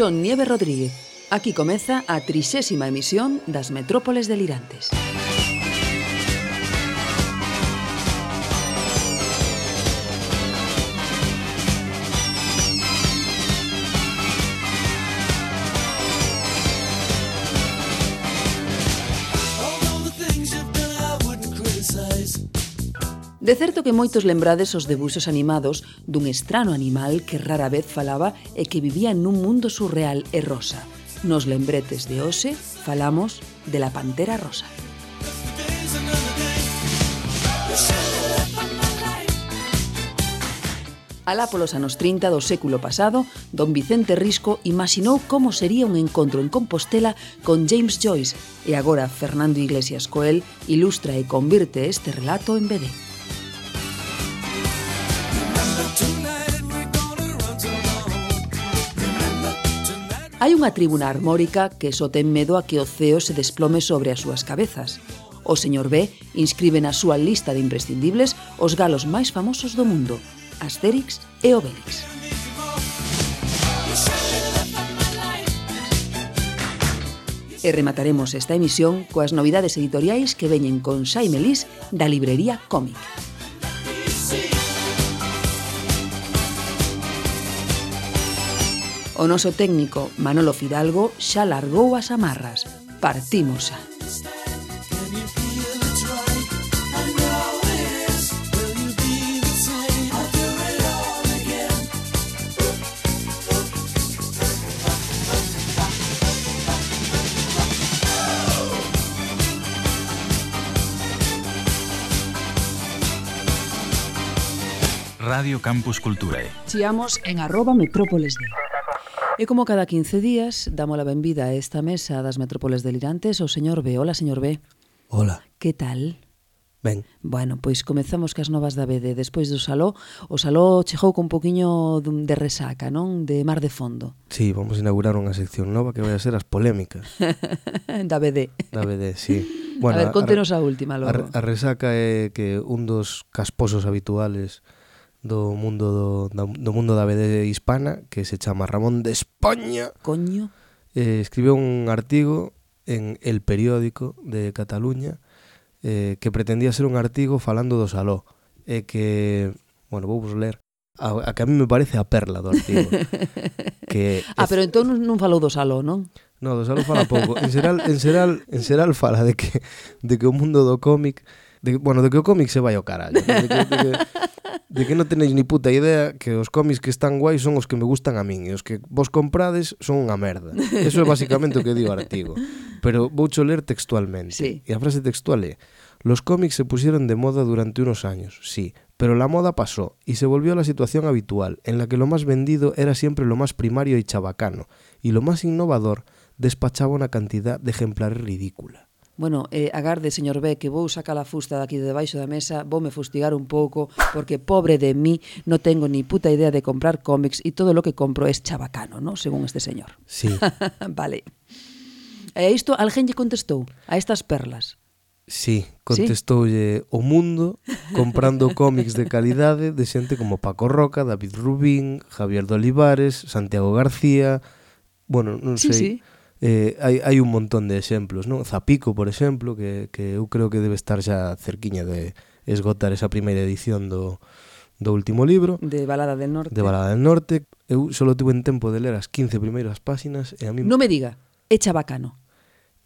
Son Nieve Rodríguez. Aquí comeza a trixésima emisión das Metrópoles Delirantes. De certo que moitos lembrades os debuxos animados dun estrano animal que rara vez falaba e que vivía nun mundo surreal e rosa. Nos lembretes de hoxe falamos de la pantera rosa. Alá polos anos 30 do século pasado, don Vicente Risco imaginou como sería un encontro en Compostela con James Joyce e agora Fernando Iglesias Coel ilustra e convirte este relato en BD. Hai unha tribuna armórica que só ten medo a que o ceo se desplome sobre as súas cabezas. O señor B inscribe na súa lista de imprescindibles os galos máis famosos do mundo, Asterix e Obelix. E remataremos esta emisión coas novidades editoriais que veñen con Xaime Lís da librería Cómic. O noso técnico Manolo Fidalgo xa largou as amarras. Partimos xa. Radio Campus Culturae. Chiamos en arroba metrópoles de. E como cada 15 días, damos a benvida a esta mesa das metrópoles delirantes ao señor B. Hola, señor B. Hola. Que tal? Ben. Bueno, pois comezamos cas novas da BD. Despois do Saló, o Saló chegou con un poquinho de resaca, non? De mar de fondo. Sí, vamos a inaugurar unha sección nova que vai a ser as polémicas. da BD. Da BD, sí. Bueno, a ver, contenos a, a última logo. A, a resaca é que un dos casposos habituales do mundo do, do mundo da BD hispana que se chama Ramón de España Coño eh, escribiu un artigo en El Periódico de Cataluña eh, que pretendía ser un artigo falando do Saló e eh, que, bueno, vou vos ler a, a que a mí me parece a perla do artigo que Ah, pero entón non falou do Saló, non? No, do Saló fala pouco. En xeral, en xeral, en xeral fala de que, de que o mundo do cómic de, bueno, de que o cómic se vai ao carallo de que, de que, de que non tenéis ni puta idea que os cómics que están guais son os que me gustan a min e os que vos comprades son unha merda. Eso é basicamente o que di o artigo. Pero voucho ler textualmente. Sí. E a frase textual é Los cómics se pusieron de moda durante unos años, sí, pero la moda pasó y se volvió a la situación habitual, en la que lo más vendido era siempre lo más primario y chabacano, y lo más innovador despachaba una cantidad de ejemplares ridícula. Bueno, eh, agarde, señor B, que vou sacar a fusta daqui de debaixo da mesa, voume fustigar un pouco, porque pobre de mí, no tengo ni puta idea de comprar cómics e todo lo que compro es chabacano, ¿no? Según este señor. Sí. vale. E a isto alguén lle contestou a estas perlas. Sí, contestoulle ¿Sí? o mundo comprando cómics de calidade de xente como Paco Roca, David Rubín, Javier de Olivares, Santiago García, bueno, non sí, sei. Sí eh, hai, hai un montón de exemplos, non? Zapico, por exemplo, que, que eu creo que debe estar xa cerquiña de esgotar esa primeira edición do, do último libro. De Balada del Norte. De Balada del Norte. Eu solo tuve en tempo de ler as 15 primeiras páxinas e a mí... Non me diga, é chabacano.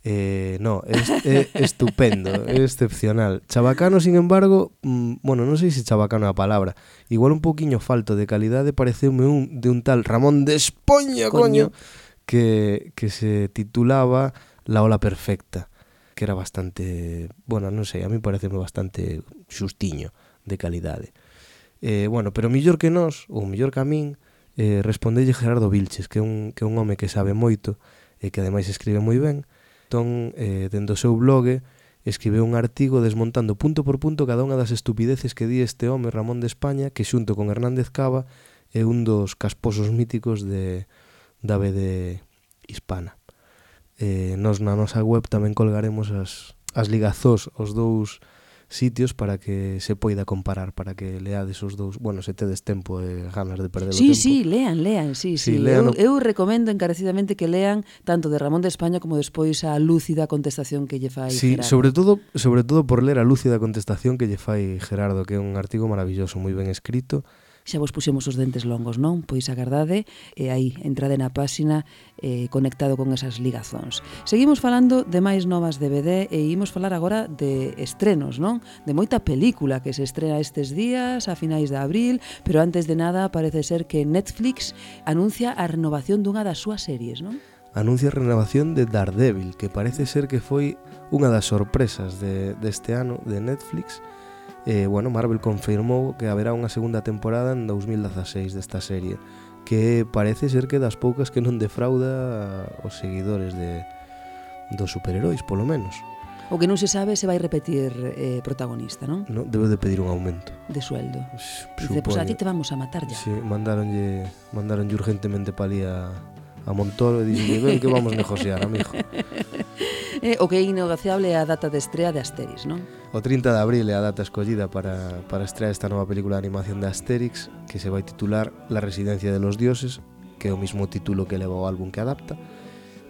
Eh, no, es, é estupendo, é excepcional. Chabacano, sin embargo, mm, bueno, non sei se chabacano é a palabra. Igual un poquinho falto de calidade pareceume un de un tal Ramón de Espoña, coño. coño que, que se titulaba La ola perfecta, que era bastante, bueno, non sei, a mí pareceme bastante xustiño de calidade. Eh, bueno, pero mellor que nós, ou mellor que a min, eh, respondelle Gerardo Vilches, que é un, que é un home que sabe moito e que ademais escribe moi ben. Entón, eh, dentro do seu blog, escribeu un artigo desmontando punto por punto cada unha das estupideces que di este home Ramón de España, que xunto con Hernández Cava é un dos casposos míticos de, da BD hispana. Eh, nos na nosa web tamén colgaremos as, as ligazós os dous sitios para que se poida comparar, para que leades os dous, bueno, se tedes tempo e ganas de perder sí, o tempo. Sí, lean, lean, sí, sí. sí lean eu, o... eu recomendo encarecidamente que lean tanto de Ramón de España como despois a lúcida contestación que lle fai sí, Gerardo. sobre todo, sobre todo por ler a lúcida contestación que lle fai Gerardo, que é un artigo maravilloso, moi ben escrito, xa vos puxemos os dentes longos, non? Pois agardade, e aí, entrade na páxina eh, conectado con esas ligazóns. Seguimos falando de máis novas DVD e imos falar agora de estrenos, non? De moita película que se estrena estes días, a finais de abril, pero antes de nada parece ser que Netflix anuncia a renovación dunha das súas series, non? anuncia a renovación de Daredevil, que parece ser que foi unha das sorpresas de, deste ano de Netflix, eh, bueno, Marvel confirmou que haberá unha segunda temporada en 2016 desta serie, que parece ser que das poucas que non defrauda os seguidores de dos superheróis, polo menos. O que non se sabe se vai repetir eh, protagonista, non? No, debe de pedir un aumento. De sueldo. Dice, pues a ti te vamos a matar ya. Sí, mandaronlle, mandaronlle urgentemente palí a, a Montoro e dixenlle, ven que vamos negociar, amigo. Eh, o que é innegociable é a data de estrea de Asterix, non? O 30 de abril é a data escollida para, para estrear esta nova película de animación de Asterix que se vai titular La residencia de los dioses que é o mismo título que leva o álbum que adapta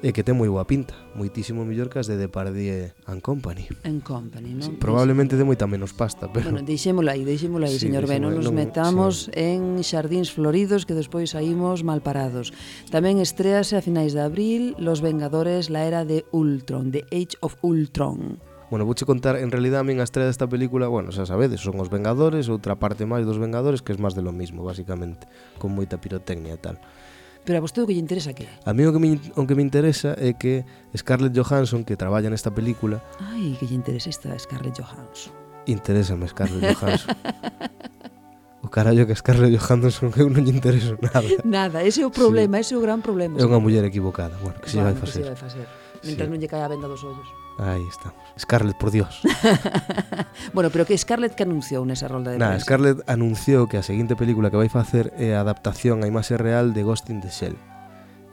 e que ten moi boa pinta, moitísimo mellor que as de Depardieu and Company. And Company, non? Sí, probablemente de moita menos pasta, pero... Bueno, deixémolo aí, deixémolo aí, sí, señor Ben, non nos metamos sí. en xardíns floridos que despois saímos mal parados. Tamén estrease a finais de abril Los Vengadores, la era de Ultron, The Age of Ultron. Bueno, vouche contar, en realidad a min a estrela desta película, bueno, xa sabedes, son os Vengadores, outra parte máis dos Vengadores que é máis de lo mismo, basicamente, con moita pirotecnia e tal. Pero a vostede o que lle interesa que? A mí o que me, o que me interesa é que Scarlett Johansson, que traballa nesta película... Ai, que lle interesa esta Scarlett Johansson. Interésame Scarlett Johansson. o carallo que Scarlett Johansson eu non lle intereso nada. Nada, ese é o problema, sí. ese é o gran problema. É unha muller equivocada, bueno, que se lle vai facer. Que se vai facer, mentre sí. non lle cae a venda dos ollos. Aí estamos. Scarlett, por Dios. bueno, pero que Scarlett que anunciou nesa rolda de nah, prensa? Scarlett anunciou que a seguinte película que vai facer é a eh, adaptación a imaxe real de Ghost in the Shell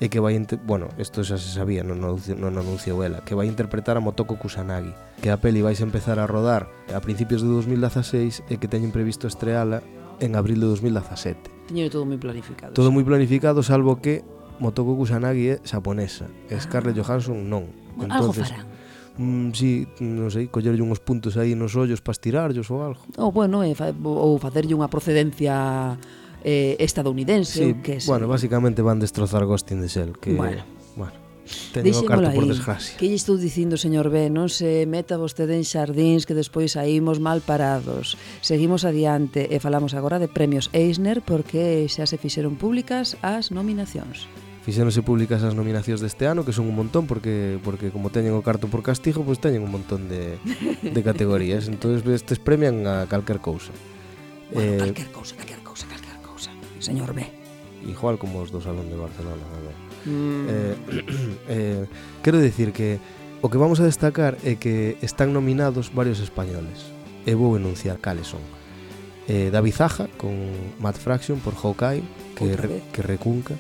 e que vai, bueno, isto xa se sabía, non, non, non anunciou ela, que vai interpretar a Motoko Kusanagi, que a peli vais empezar a rodar a principios de 2016 e que teñen previsto estreala en abril de 2017. Teño todo moi planificado. Todo moi planificado, salvo que Motoko Kusanagi é xaponesa, e Scarlett Johansson non. Bueno, Entonces, algo farán mm, si, sí, non sei, collerlle uns puntos aí nos ollos para estirarllos ou algo. Ou bueno, é, fa, ou facerlle unha procedencia eh, estadounidense, sí, que Bueno, básicamente basicamente van destrozar Ghost in the Shell, que bueno, bueno Teño o carto por desgracia. Que lle estou dicindo, señor B, non se meta vostede en xardíns que despois saímos mal parados. Seguimos adiante e falamos agora de premios Eisner porque xa se fixeron públicas as nominacións. Fixéronse públicas as nominacións deste ano, que son un montón, porque porque como teñen o carto por castigo, pois pues teñen un montón de, de categorías. entón, estes premian a calquer cousa. Bueno, eh, calquer cousa, calquer cousa, calquer cousa. Señor B. Igual como os do Salón de Barcelona. ¿no? Mm. Eh, eh, quero dicir que o que vamos a destacar é que están nominados varios españoles. E vou enunciar cales son. Eh, David Zaja, con Matt Fraction por Hawkeye, que, re, que recunca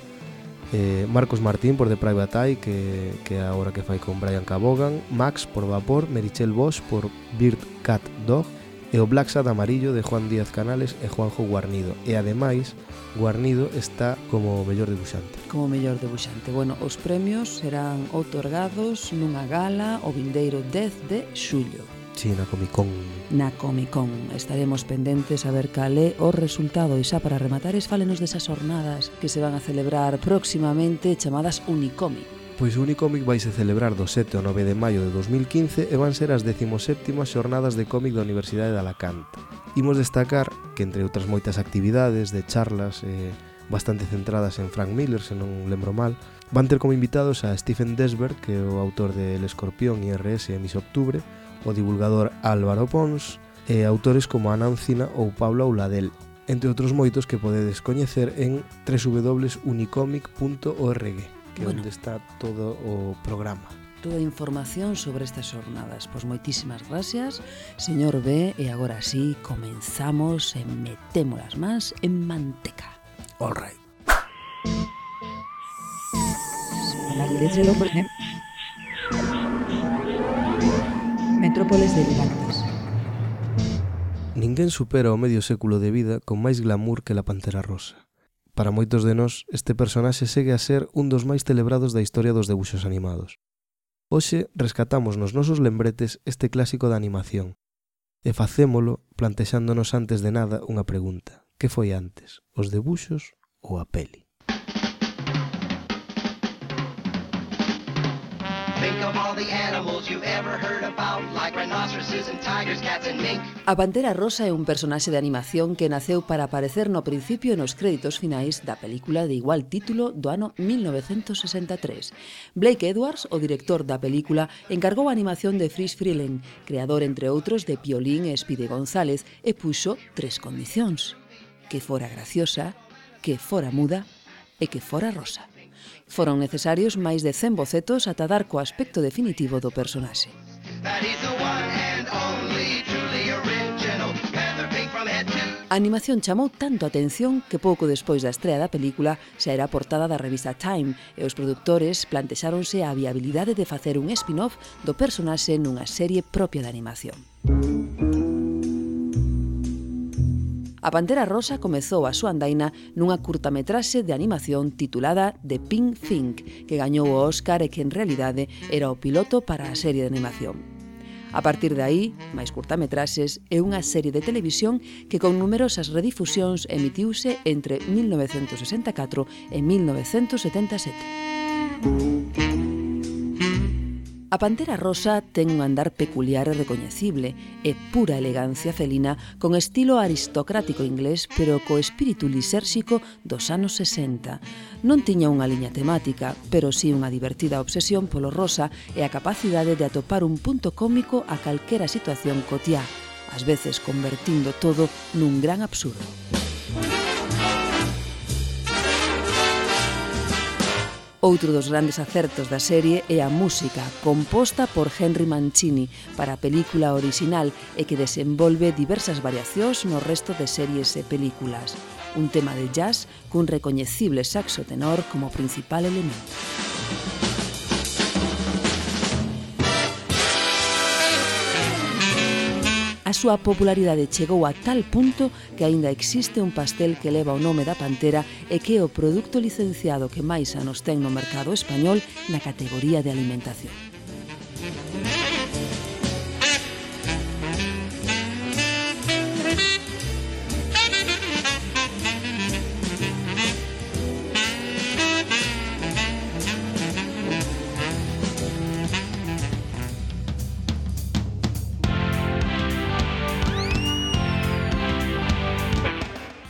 eh, Marcos Martín por The Private Eye que, que é a que fai con Brian Cabogan Max por Vapor, Merichel Bosch por Bird Cat Dog e o Black Sad Amarillo de Juan Díaz Canales e Juanjo Guarnido e ademais Guarnido está como mellor debuxante. Como mellor debuxante. Bueno, os premios serán otorgados nunha gala o vindeiro 10 de xullo. Sí, na Comic Con. Na Comic Con. Estaremos pendentes a ver cal é o resultado. E xa para rematar, esfalenos desas jornadas que se van a celebrar próximamente chamadas Unicomic. Pois o Unicomic vai se celebrar do 7 ao 9 de maio de 2015 e van ser as 17ª xornadas de cómic da Universidade de Alacant. Imos destacar que entre outras moitas actividades de charlas eh, bastante centradas en Frank Miller, se non lembro mal, van ter como invitados a Stephen Desberg, que é o autor de El Escorpión e RS e Miss Octubre, o divulgador Álvaro Pons e autores como Anancina ou Pablo Uladel, entre outros moitos que podedes coñecer en www.unicomic.org, que é bueno. onde está todo o programa. Toda a información sobre estas jornadas. Pois moitísimas gracias, señor B, e agora sí comenzamos e as más en manteca. All right. metrópoles delirantes. Ninguén supera o medio século de vida con máis glamour que la Pantera Rosa. Para moitos de nós, este personaxe segue a ser un dos máis celebrados da historia dos debuxos animados. Hoxe rescatamos nos nosos lembretes este clásico da animación e facémolo plantexándonos antes de nada unha pregunta. Que foi antes, os debuxos ou a peli? A Pantera Rosa é un personaxe de animación que naceu para aparecer no principio e nos créditos finais da película de igual título do ano 1963. Blake Edwards, o director da película, encargou a animación de Frisch Freeland, creador entre outros de Piolín e Spide González, e puxo tres condicións: que fora graciosa, que fora muda e que fora rosa. Foron necesarios máis de 100 bocetos ata dar co aspecto definitivo do personaxe. A animación chamou tanto a atención que pouco despois da estrea da película xa era portada da revista Time e os produtores plantexáronse a viabilidade de facer un spin-off do personaxe nunha serie propia de animación. A Pantera Rosa comezou a súa andaina nunha curtametraxe de animación titulada The Pink Think, que gañou o Óscar e que en realidade era o piloto para a serie de animación. A partir de aí, máis curtametraxes é unha serie de televisión que con numerosas redifusións emitiuse entre 1964 e 1977. A pantera rosa ten un andar peculiar e recoñecible e pura elegancia felina con estilo aristocrático inglés pero co espírito lisérxico dos anos 60. Non tiña unha liña temática, pero si sí unha divertida obsesión polo rosa e a capacidade de atopar un punto cómico a calquera situación cotiá, ás veces convertindo todo nun gran absurdo. Outro dos grandes acertos da serie é a música, composta por Henry Mancini para a película orixinal e que desenvolve diversas variacións no resto de series e películas. Un tema de jazz cun recoñecible saxo tenor como principal elemento. A súa popularidade chegou a tal punto que aínda existe un pastel que leva o nome da Pantera e que é o produto licenciado que máis anos ten no mercado español na categoría de alimentación.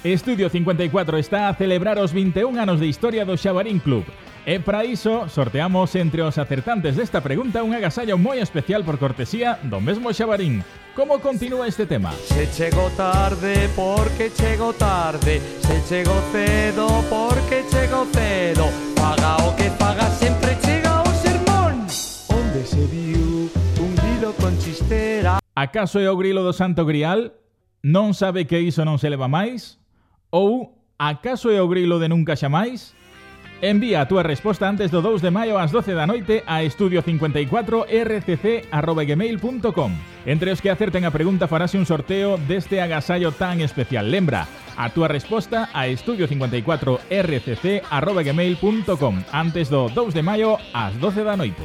Estudio 54 está a celebrar os 21 anos de historia do Xabarín Club. E para iso, sorteamos entre os acertantes desta pregunta un agasallo moi especial por cortesía do mesmo Xabarín. Como continúa este tema? Se chego tarde porque chego tarde Se chego cedo porque chego cedo Paga o que paga sempre chega o sermón Onde se viu un hilo con chistera Acaso é o grilo do Santo Grial? Non sabe que iso non se leva máis? Ou acaso é o grilo de nunca xa máis? Envía a túa resposta antes do 2 de maio ás 12 da noite a estudio54rcc.gmail.com Entre os que acerten a pregunta farase un sorteo deste agasallo tan especial. Lembra, a túa resposta a estudio54rcc.gmail.com antes do 2 de maio ás 12 da noite.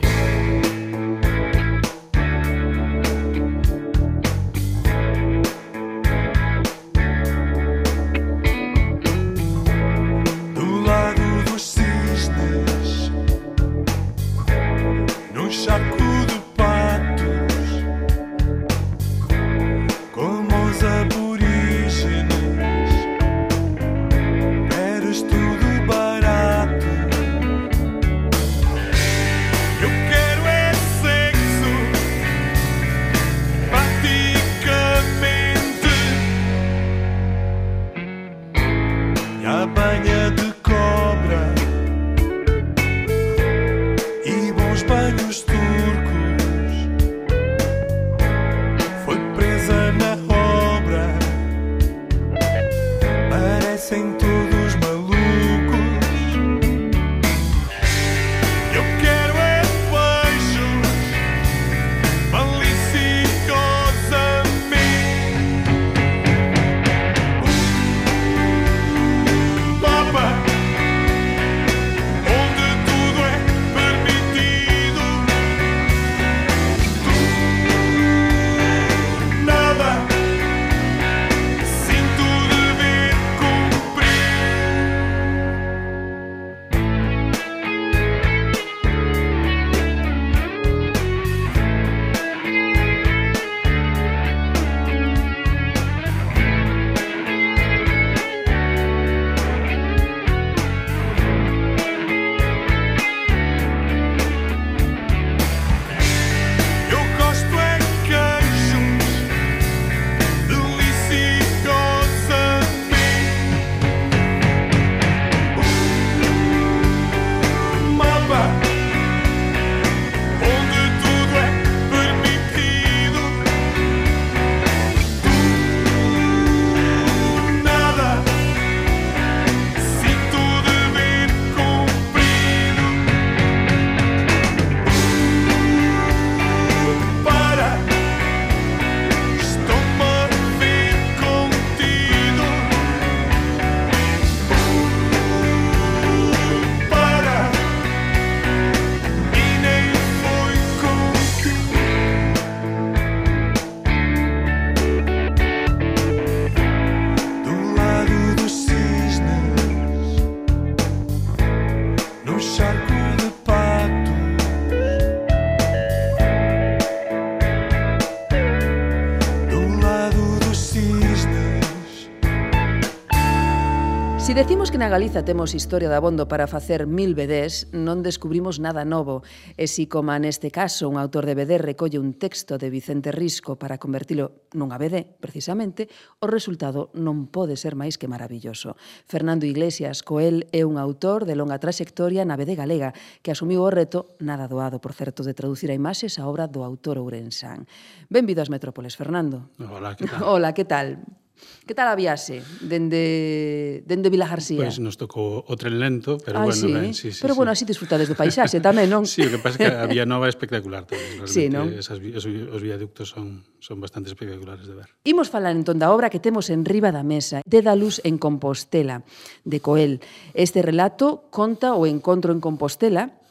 Decimos que na Galiza temos historia de abondo para facer mil BDs, non descubrimos nada novo. E si, como neste caso, un autor de BD recolle un texto de Vicente Risco para convertilo nunha BD, precisamente, o resultado non pode ser máis que maravilloso. Fernando Iglesias Coel é un autor de longa traxectoria na BD galega, que asumiu o reto, nada doado, por certo, de traducir a imaxes a obra do autor ourensán. Benvido ás Metrópoles, Fernando. Hola, que tal? Hola, que tal? Que tal a viaxe dende, dende Vila García? Pois pues nos tocou o tren lento, pero ah, bueno, sí. Ben, sí, sí, pero sí. bueno, así disfrutades do paisaxe tamén, non? sí, o que pasa é que a Vía Nova é espectacular tamén. Sí, non? Esas, esos, os viaductos son, son bastante espectaculares de ver. Imos falar entón da obra que temos en riba da mesa, De da luz en Compostela, de Coel. Este relato conta o encontro en Compostela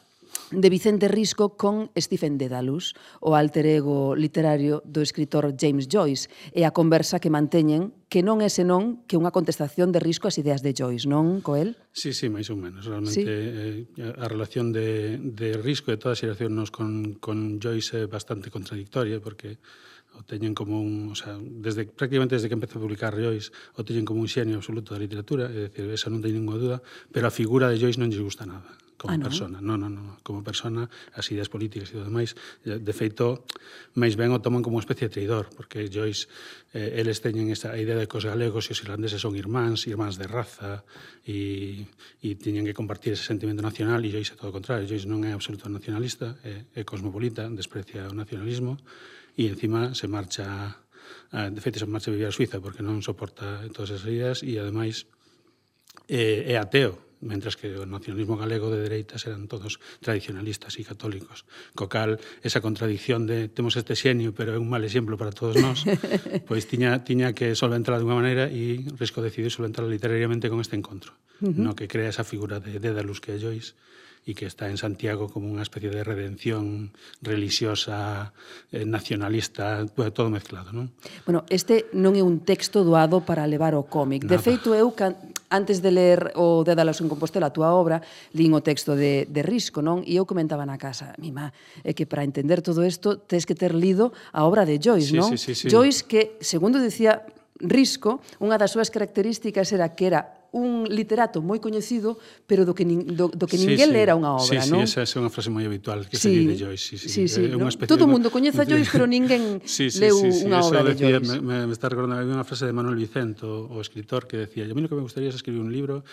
de Vicente Risco con Stephen Dedalus, o alter ego literario do escritor James Joyce, e a conversa que manteñen que non é senón que unha contestación de risco ás ideas de Joyce, non, Coel? Sí, sí, máis ou menos. Realmente sí? eh, a relación de, de risco e a xeración nos con, con Joyce é bastante contradictoria, porque o teñen como un, o sea, desde prácticamente desde que empezou a publicar Joyce, o teñen como un xenio absoluto da literatura, é dicir, esa non teñen ninguna duda, pero a figura de Joyce non lle gusta nada como ah, non? persona. Non, non, non, como persona, as ideas políticas e todo demais. De feito, máis ben o toman como unha especie de traidor, porque Joyce, eh, eles teñen esta idea de que os galegos e os irlandeses son irmáns, irmáns de raza, e, e teñen que compartir ese sentimento nacional, e Joyce é todo o contrario. Joyce non é absoluto nacionalista, é, é cosmopolita, desprecia o nacionalismo, e encima se marcha de feito se marcha a vivir a Suiza porque non soporta todas esas ideas e ademais é, é ateo mentras que o nacionalismo galego de dereitas eran todos tradicionalistas e católicos. Co cal, esa contradicción de temos este xenio, pero é un mal exemplo para todos nós, pois tiña, tiña que solventala unha maneira e Risco decidiu solventala literariamente con este encontro, uh -huh. no que crea esa figura de Dédalus que é Joyce, e que está en Santiago como unha especie de redención religiosa, eh, nacionalista, todo mezclado, non? Bueno, este non é un texto doado para levar o cómic. Nada. De feito, eu can, antes de ler o Dédalos en Compostela, a túa obra, lín o texto de, de Risco, non? E eu comentaba na casa, mi má, é que para entender todo isto tens que ter lido a obra de Joyce, sí, non? Sí, sí, sí. Joyce que, segundo dicía Risco, unha das súas características era que era un literato moi coñecido, pero do que, nin, do, do que ninguén sí, sí. lera unha obra, sí, non? Sí, esa é unha frase moi habitual que sí. se di de Joyce. Sí, sí, sí, sí, é no? especie, Todo o mundo coñece a Joyce, pero ninguén sí, sí, leu sí, sí, unha obra de decía, Joyce. Me, me está recordando unha frase de Manuel Vicento, o escritor, que decía, a mí lo que me gustaría es escribir un libro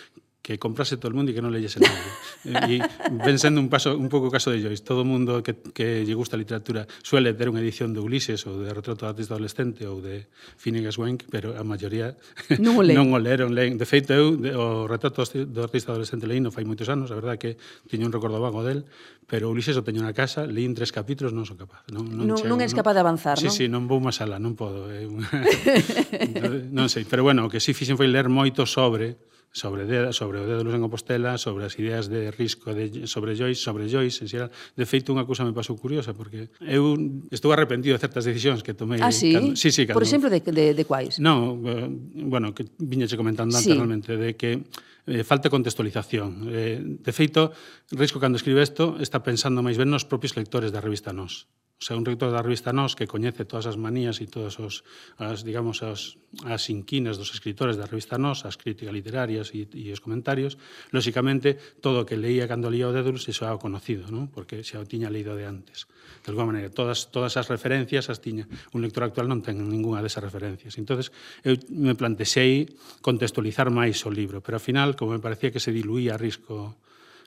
que comprase todo el mundo e que non leyese nadie. Eh, ven sendo un, paso, un pouco o caso de Joyce, todo mundo que, que lle gusta a literatura suele ter unha edición de Ulises ou de Retrato de Artista Adolescente ou de Finnegas Wake, pero a maioría non o, leen. non o leron. Leen. De feito, eu o Retrato do Artista Adolescente leí non fai moitos anos, a verdade que teño un recordo vago del, pero Ulises o teño na casa, leín tres capítulos, non son capaz. Non, non, non, chego, non és capaz de avanzar, sí, non? Sí, sí, non vou máis alá, non podo. Eh? non sei, pero bueno, o que si sí fixen foi ler moito sobre sobre, de, sobre o dedo de Luz en Compostela, sobre as ideas de risco de, sobre Joyce, sobre Joyce, en xeral. De feito, unha cousa me pasou curiosa, porque eu estou arrepentido de certas decisións que tomei. Ah, sí? Cando, sí, sí, cando, Por exemplo, de, de, de quais? Non, eh, bueno, que viñeche comentando antes sí. realmente, de que eh, falta contextualización. Eh, de feito, Risco, cando escribe isto, está pensando máis ben nos propios lectores da revista Nos sea, un rector da revista Nós que coñece todas as manías e todas os, as, digamos, as, as inquinas dos escritores da revista Nós, as críticas literarias e, e os comentarios, lóxicamente, todo o que leía cando leía o Dédulus xa o conocido, non? porque xa o tiña leído de antes. De alguma maneira, todas, todas as referencias as tiña. Un lector actual non ten ninguna desas referencias. entonces eu me plantexei contextualizar máis o libro, pero ao final, como me parecía que se diluía a risco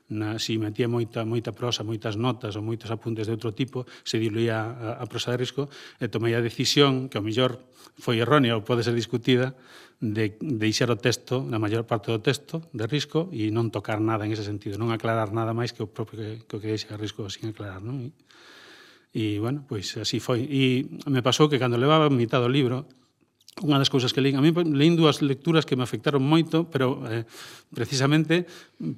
na, si metía moita, moita prosa, moitas notas ou moitos apuntes de outro tipo, se diluía a, a prosa de risco, e tomei a decisión, que ao mellor foi errónea ou pode ser discutida, de deixar o texto, na maior parte do texto, de risco, e non tocar nada en ese sentido, non aclarar nada máis que o propio que, que, que deixa risco sin aclarar. Non? E, e, bueno, pois así foi. E me pasou que cando levaba a mitad do libro, unha das cousas que leín, a mí leín dúas lecturas que me afectaron moito, pero eh, precisamente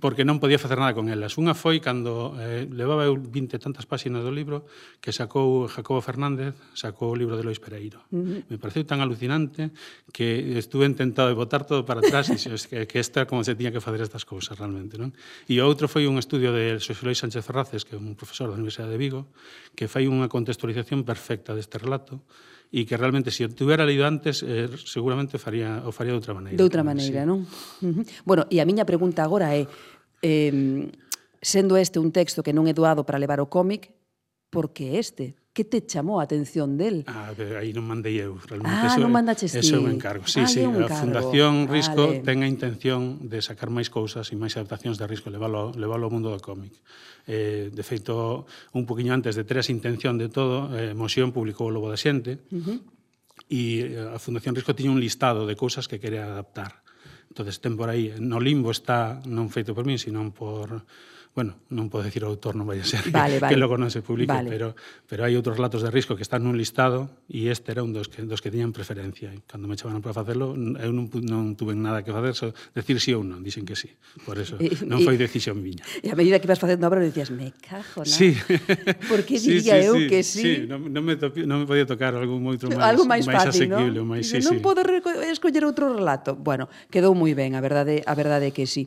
porque non podía facer nada con elas. Unha foi cando eh, levaba eu 20 e tantas páxinas do libro que sacou Jacobo Fernández, sacou o libro de Lois Pereiro. Uh -huh. Me pareceu tan alucinante que estuve intentado de botar todo para atrás e es que, que esta como se tiña que facer estas cousas realmente. Non? E o outro foi un estudio de Xosé Lois Sánchez Ferraces, que é un profesor da Universidade de Vigo, que fai unha contextualización perfecta deste relato e que realmente se o tivera leído antes eh, seguramente faría o faría de outra maneira. De outra maneira, sí. non? Uh -huh. Bueno, e a miña pregunta agora é eh, sendo este un texto que non é doado para levar o cómic, por que este? que te chamou a atención del? Ah, aí non mandei eu, realmente. Ah, eso, non mandaches ti. Eso é un encargo. Sí, ah, sí, a encargo. Fundación Risco vale. ten a intención de sacar máis cousas e máis adaptacións de Risco, levalo, levalo ao mundo do cómic. Eh, de feito, un poquinho antes de ter a intención de todo, eh, Moción publicou o Lobo da Xente, uh -huh. e eh, a Fundación Risco tiña un listado de cousas que quería adaptar. Entonces, ten por aí, no limbo está, non feito por min, sino por bueno, non podo decir o autor, non vai a ser vale, que, vale. que logo non se publique, vale. pero, pero hai outros relatos de risco que están nun listado e este era un dos que, dos que tiñan preferencia. E cando me chamaron para facelo, eu non, non tuve nada que facer, so, decir sí ou non, dixen que sí. Por eso, e, non foi decisión miña. E a medida que vas facendo obra, decías, me cajo, na? Sí. Por que diría sí, sí, eu sí, que sí? Sí, non, non, me topi, non me podía tocar algo moito máis, algo máis, máis fácil, asequible, non? máis, sí, non sí. podo escoller outro relato. Bueno, quedou moi ben, a verdade, a verdade que sí.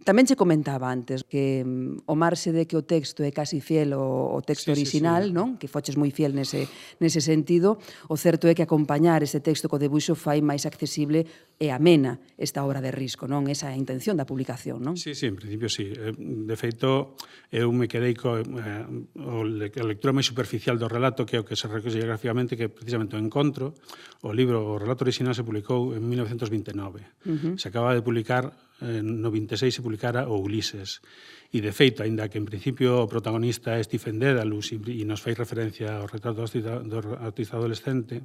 Tamén che comentaba antes que mm, o marxe de que o texto é casi fiel ao, ao texto sí, original, sí, sí. non? Que foches moi fiel nese, nese sentido. O certo é que acompañar ese texto co debuxo fai máis accesible e amena esta obra de risco, non? Esa é a intención da publicación, non? Sí, sí, en principio sí. Eh, de feito, eu me quedei co eh, o lectura moi superficial do relato que é o que se recolle gráficamente que precisamente o encontro, o libro, o relato original se publicou en 1929. Uh -huh. Se acaba de publicar no 26 se publicara o Ulises. E, de feito, aínda que en principio o protagonista é Stephen Dedalus e nos fai referencia ao retrato do artista adolescente,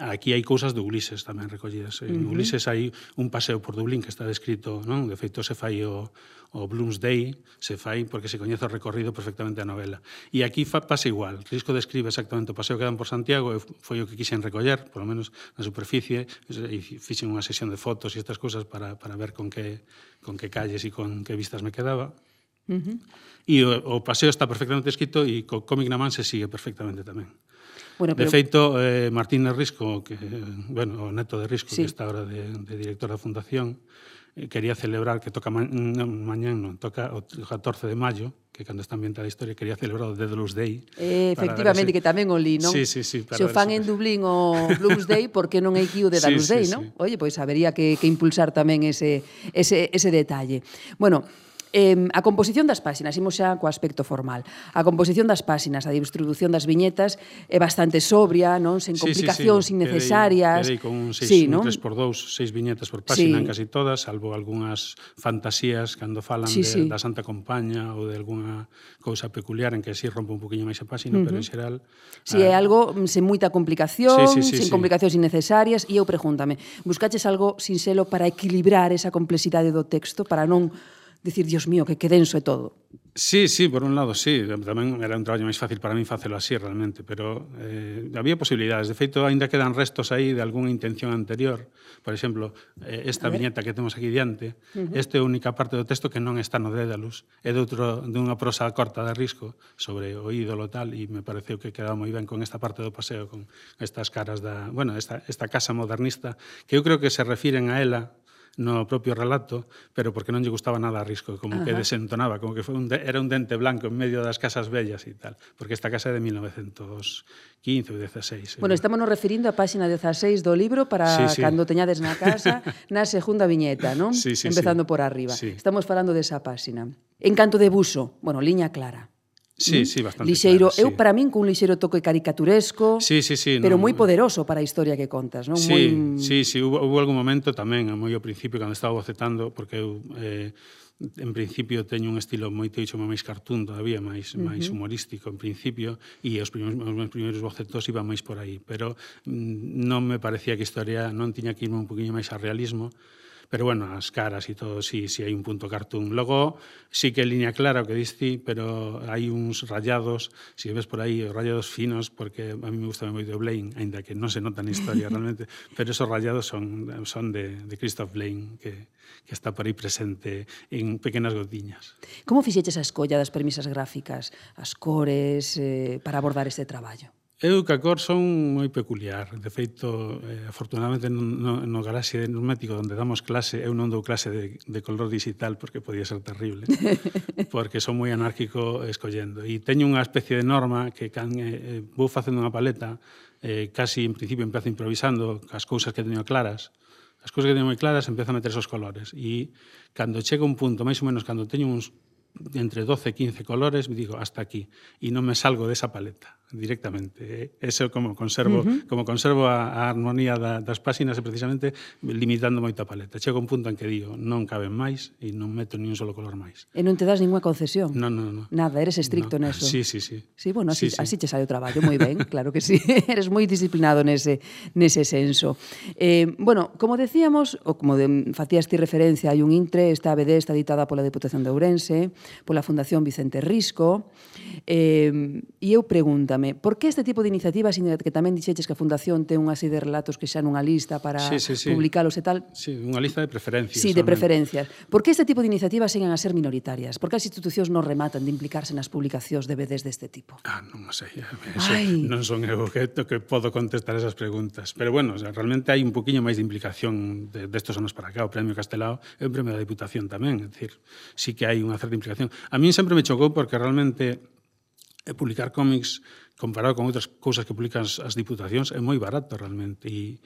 Aquí hai cousas de Ulises tamén recollidas. En uh -huh. Ulises hai un paseo por Dublín que está descrito, non? De feito se fai o, o Bloomsday, se fai porque se coñece o recorrido perfectamente a novela. E aquí fa, pasa igual. Risco describe exactamente o paseo que dan por Santiago, e foi o que quixen recoller, polo menos na superficie, e fixen unha sesión de fotos e estas cousas para, para ver con que, con que calles e con que vistas me quedaba. Uh -huh. E o, o paseo está perfectamente escrito e co cómic na man se sigue perfectamente tamén. Bueno, pero... De feito, eh, Martínez Risco, que, bueno, o neto de Risco, sí. que está ahora de, de director da Fundación, eh, quería celebrar que toca ma non, mañán, non, toca o 14 de maio, que cando está ambientada a historia quería celebrar o Dedalus Day. Eh, efectivamente, si... que tamén o li, non? Sí, sí, sí. Se o fan en Dublín o Blues Day, por que non hai aquí o Dedalus sí, sí, Day, non? Sí. Oye, pois pues, habería que, que impulsar tamén ese, ese, ese detalle. Bueno, Eh, a composición das páxinas, imos xa co aspecto formal. A composición das páxinas, a distribución das viñetas é bastante sobria, non sen complicacións sí, sí, sí. innecesarias. Quedei, quedei con un, seis, sí, un ¿no? 3x2, seis viñetas por páxina sí. en casi todas, salvo algunhas fantasías cando falan sí, de, sí. da Santa Compaña ou de algunha cousa peculiar en que si sí rompe un poquinho máis a páxina, uh -huh. pero en xeral... Si sí, ah, é algo mm, sen moita complicación, sí, sí, sí, sen sí. complicacións innecesarias, e eu pregúntame, buscaches algo sinxelo para equilibrar esa complexidade do texto, para non decir, Dios mío, que, que denso é todo. Sí, sí, por un lado, sí. Tamén era un traballo máis fácil para mí facelo así realmente, pero eh, había posibilidades. De feito, ainda quedan restos aí de algunha intención anterior. Por exemplo, eh, esta viñeta que temos aquí diante, uh -huh. esta é a única parte do texto que non está no Dédalus. É de outro, dunha prosa corta de risco sobre o ídolo tal, e me pareceu que quedaba moi ben con esta parte do paseo, con estas caras da... Bueno, esta, esta casa modernista, que eu creo que se refiren a ela no propio relato, pero porque non lle gustaba nada a Risco, como Ajá. que desentonaba, como que foi un de, era un dente blanco en medio das casas bellas e tal, porque esta casa é de 1915 ou 16. Eh. Bueno, estamos nos referindo á páxina 16 do libro para sí, sí. cando teñades na casa, na segunda viñeta, non? Sí, sí, Empezando sí. por arriba. Sí. Estamos falando desa páxina. En canto de buso, bueno, liña clara. Sí, sí, bastante. Lixeiro, claro, eu sí. para min cun lixeiro toque caricaturesco, sí, sí, sí, pero no, moi poderoso para a historia que contas, non? Sí, moi... sí, sí, hubo, hubo algún momento tamén, moi ao principio, cando estaba bocetando, porque eu... Eh, en principio teño un estilo moi teixo máis cartoon todavía, máis uh -huh. máis humorístico en principio e os primeiros os meus primeiros bocetos iban máis por aí, pero mm, non me parecía que a historia non tiña que irme un poquinho máis a realismo, pero bueno, as caras e todo, si, sí, sí, hai un punto cartoon. Logo, sí que liña clara o que diste, pero hai uns rayados, se si ves por aí, os rayados finos, porque a mí me gusta moito Blaine, aínda que non se nota na historia realmente, pero esos rayados son, son de, de Christoph Blaine, que, que está por aí presente en pequenas gotiñas. Como fixeches a escolla das premisas gráficas, as cores, eh, para abordar este traballo? Eu que a cor son moi peculiar. De feito, eh, afortunadamente no, no garaxe de Neumático onde damos clase, eu non dou clase de, de color digital porque podía ser terrible, porque son moi anárquico escollendo. E teño unha especie de norma que can, eh, eh vou facendo unha paleta, eh, casi en principio empezo improvisando as cousas que teño claras, as cousas que teño moi claras empezo a meter esos colores. E cando chego un punto, máis ou menos, cando teño uns entre 12 e 15 colores, digo, hasta aquí, e non me salgo desa paleta directamente. Eh. Eso como conservo, uh -huh. como conservo a, a armonía da, das páxinas e precisamente limitando moito a paleta. Chego un punto en que digo, non caben máis e non meto nin un solo color máis. E non te das ninguna concesión. Non, non, non. Nada, eres estricto no. neso. Sí, sí, sí. Sí, bueno, así, sí, sí. así che sale o traballo, moi ben, claro que sí. eres moi disciplinado nese, nese senso. Eh, bueno, como decíamos, ou como de, facías ti referencia, hai un intre, esta ABD está editada pola Deputación de Ourense, pola Fundación Vicente Risco, eh, e eu pregunto, Contádame, por que este tipo de iniciativas, que tamén dixeches que a Fundación ten unha serie de relatos que xa nunha lista para sí, sí, sí. publicalos e tal? Sí, unha lista de preferencias. Sí, de preferencias. Por que este tipo de iniciativas seguen a ser minoritarias? Por que as institucións non rematan de implicarse nas publicacións de BDs deste tipo? Ah, non sei. Eh, eso, Ai. non son eu que, que podo contestar esas preguntas. Pero bueno, o sea, realmente hai un poquinho máis de implicación de, de anos para cá. O Premio Castelao é un premio da Diputación tamén. É dicir, sí que hai unha certa implicación. A mí sempre me chocou porque realmente eh, publicar cómics comparado con outras cousas que publican as diputacións, é moi barato realmente. E,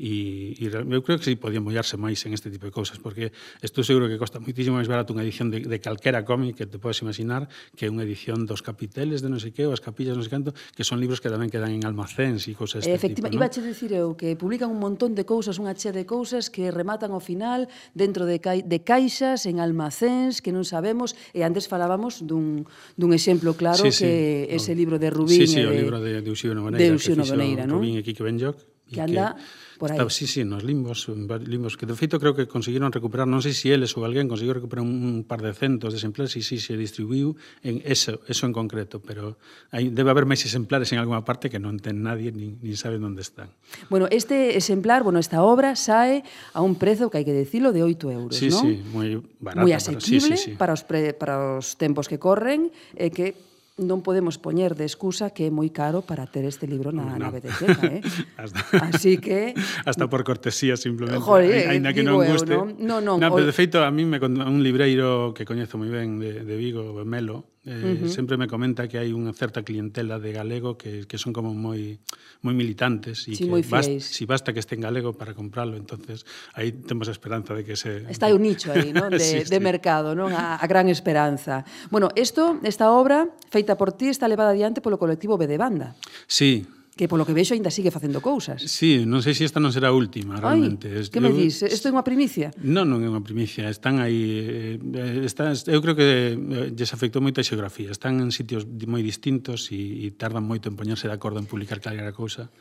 e, e eu creo que si sí podía mollarse máis en este tipo de cousas, porque estou seguro que costa moitísimo máis barato unha edición de, de calquera cómic que te podes imaginar que unha edición dos capiteles de non sei que, ou as capillas non sei canto, que son libros que tamén quedan en almacéns e cousas deste Efectiva, tipo. Iba a dicir eu que publican un montón de cousas, unha chea de cousas que rematan ao final dentro de, ca de caixas, en almacéns, que non sabemos, e antes falábamos dun, dun exemplo claro sí, sí. que ese libro de Rubín sí, sí, sí, de, o libro de, de Uxío Novoneira, de Uxío Novoneira, non? Que e aquí que Benlloc. Que anda por aí. Estaba, sí, sí, nos limbos, limbos que de feito creo que conseguiron recuperar, non sei se si eles ou alguén conseguiu recuperar un par de centos de exemplares e si se distribuiu en eso, eso en concreto, pero hai, debe haber máis exemplares en alguma parte que non ten nadie nin, nin sabe onde están. Bueno, este exemplar, bueno, esta obra sae a un prezo que hai que decirlo de 8 euros, sí, non? Sí, sí, moi barato. Moi asequible para, sí, sí, sí. para os pre, para os tempos que corren, eh, que non podemos poñer de excusa que é moi caro para ter este libro na, no. na biblioteca, eh? hasta, Así que... Hasta por cortesía, simplemente. Joder, Ainda que non guste. Eu, non, non, non, no, pero de feito, a mí me un libreiro que coñezo moi ben de, de Vigo, Melo, Eh, uh -huh. Sempre me comenta que hai unha certa clientela de galego que, que son como moi moi militantes e sí, que basta, si basta que este en galego para comprarlo, entonces aí temos a esperanza de que se... Está un nicho aí, non, de, sí, de sí. mercado, non a, a gran esperanza. Bueno, isto, esta obra, feita por ti, está levada adiante polo colectivo B de Banda. Sí, que polo que vexo aínda sigue facendo cousas. Sí, non sei se esta non será a última, realmente. Ai, que me dis? Isto é unha primicia? Non, non é unha primicia. Están aí... Eh, están, eu creo que eh, lles afectou moita xeografía. Están en sitios moi distintos e, e tardan moito en poñerse de acordo en publicar calquera cousa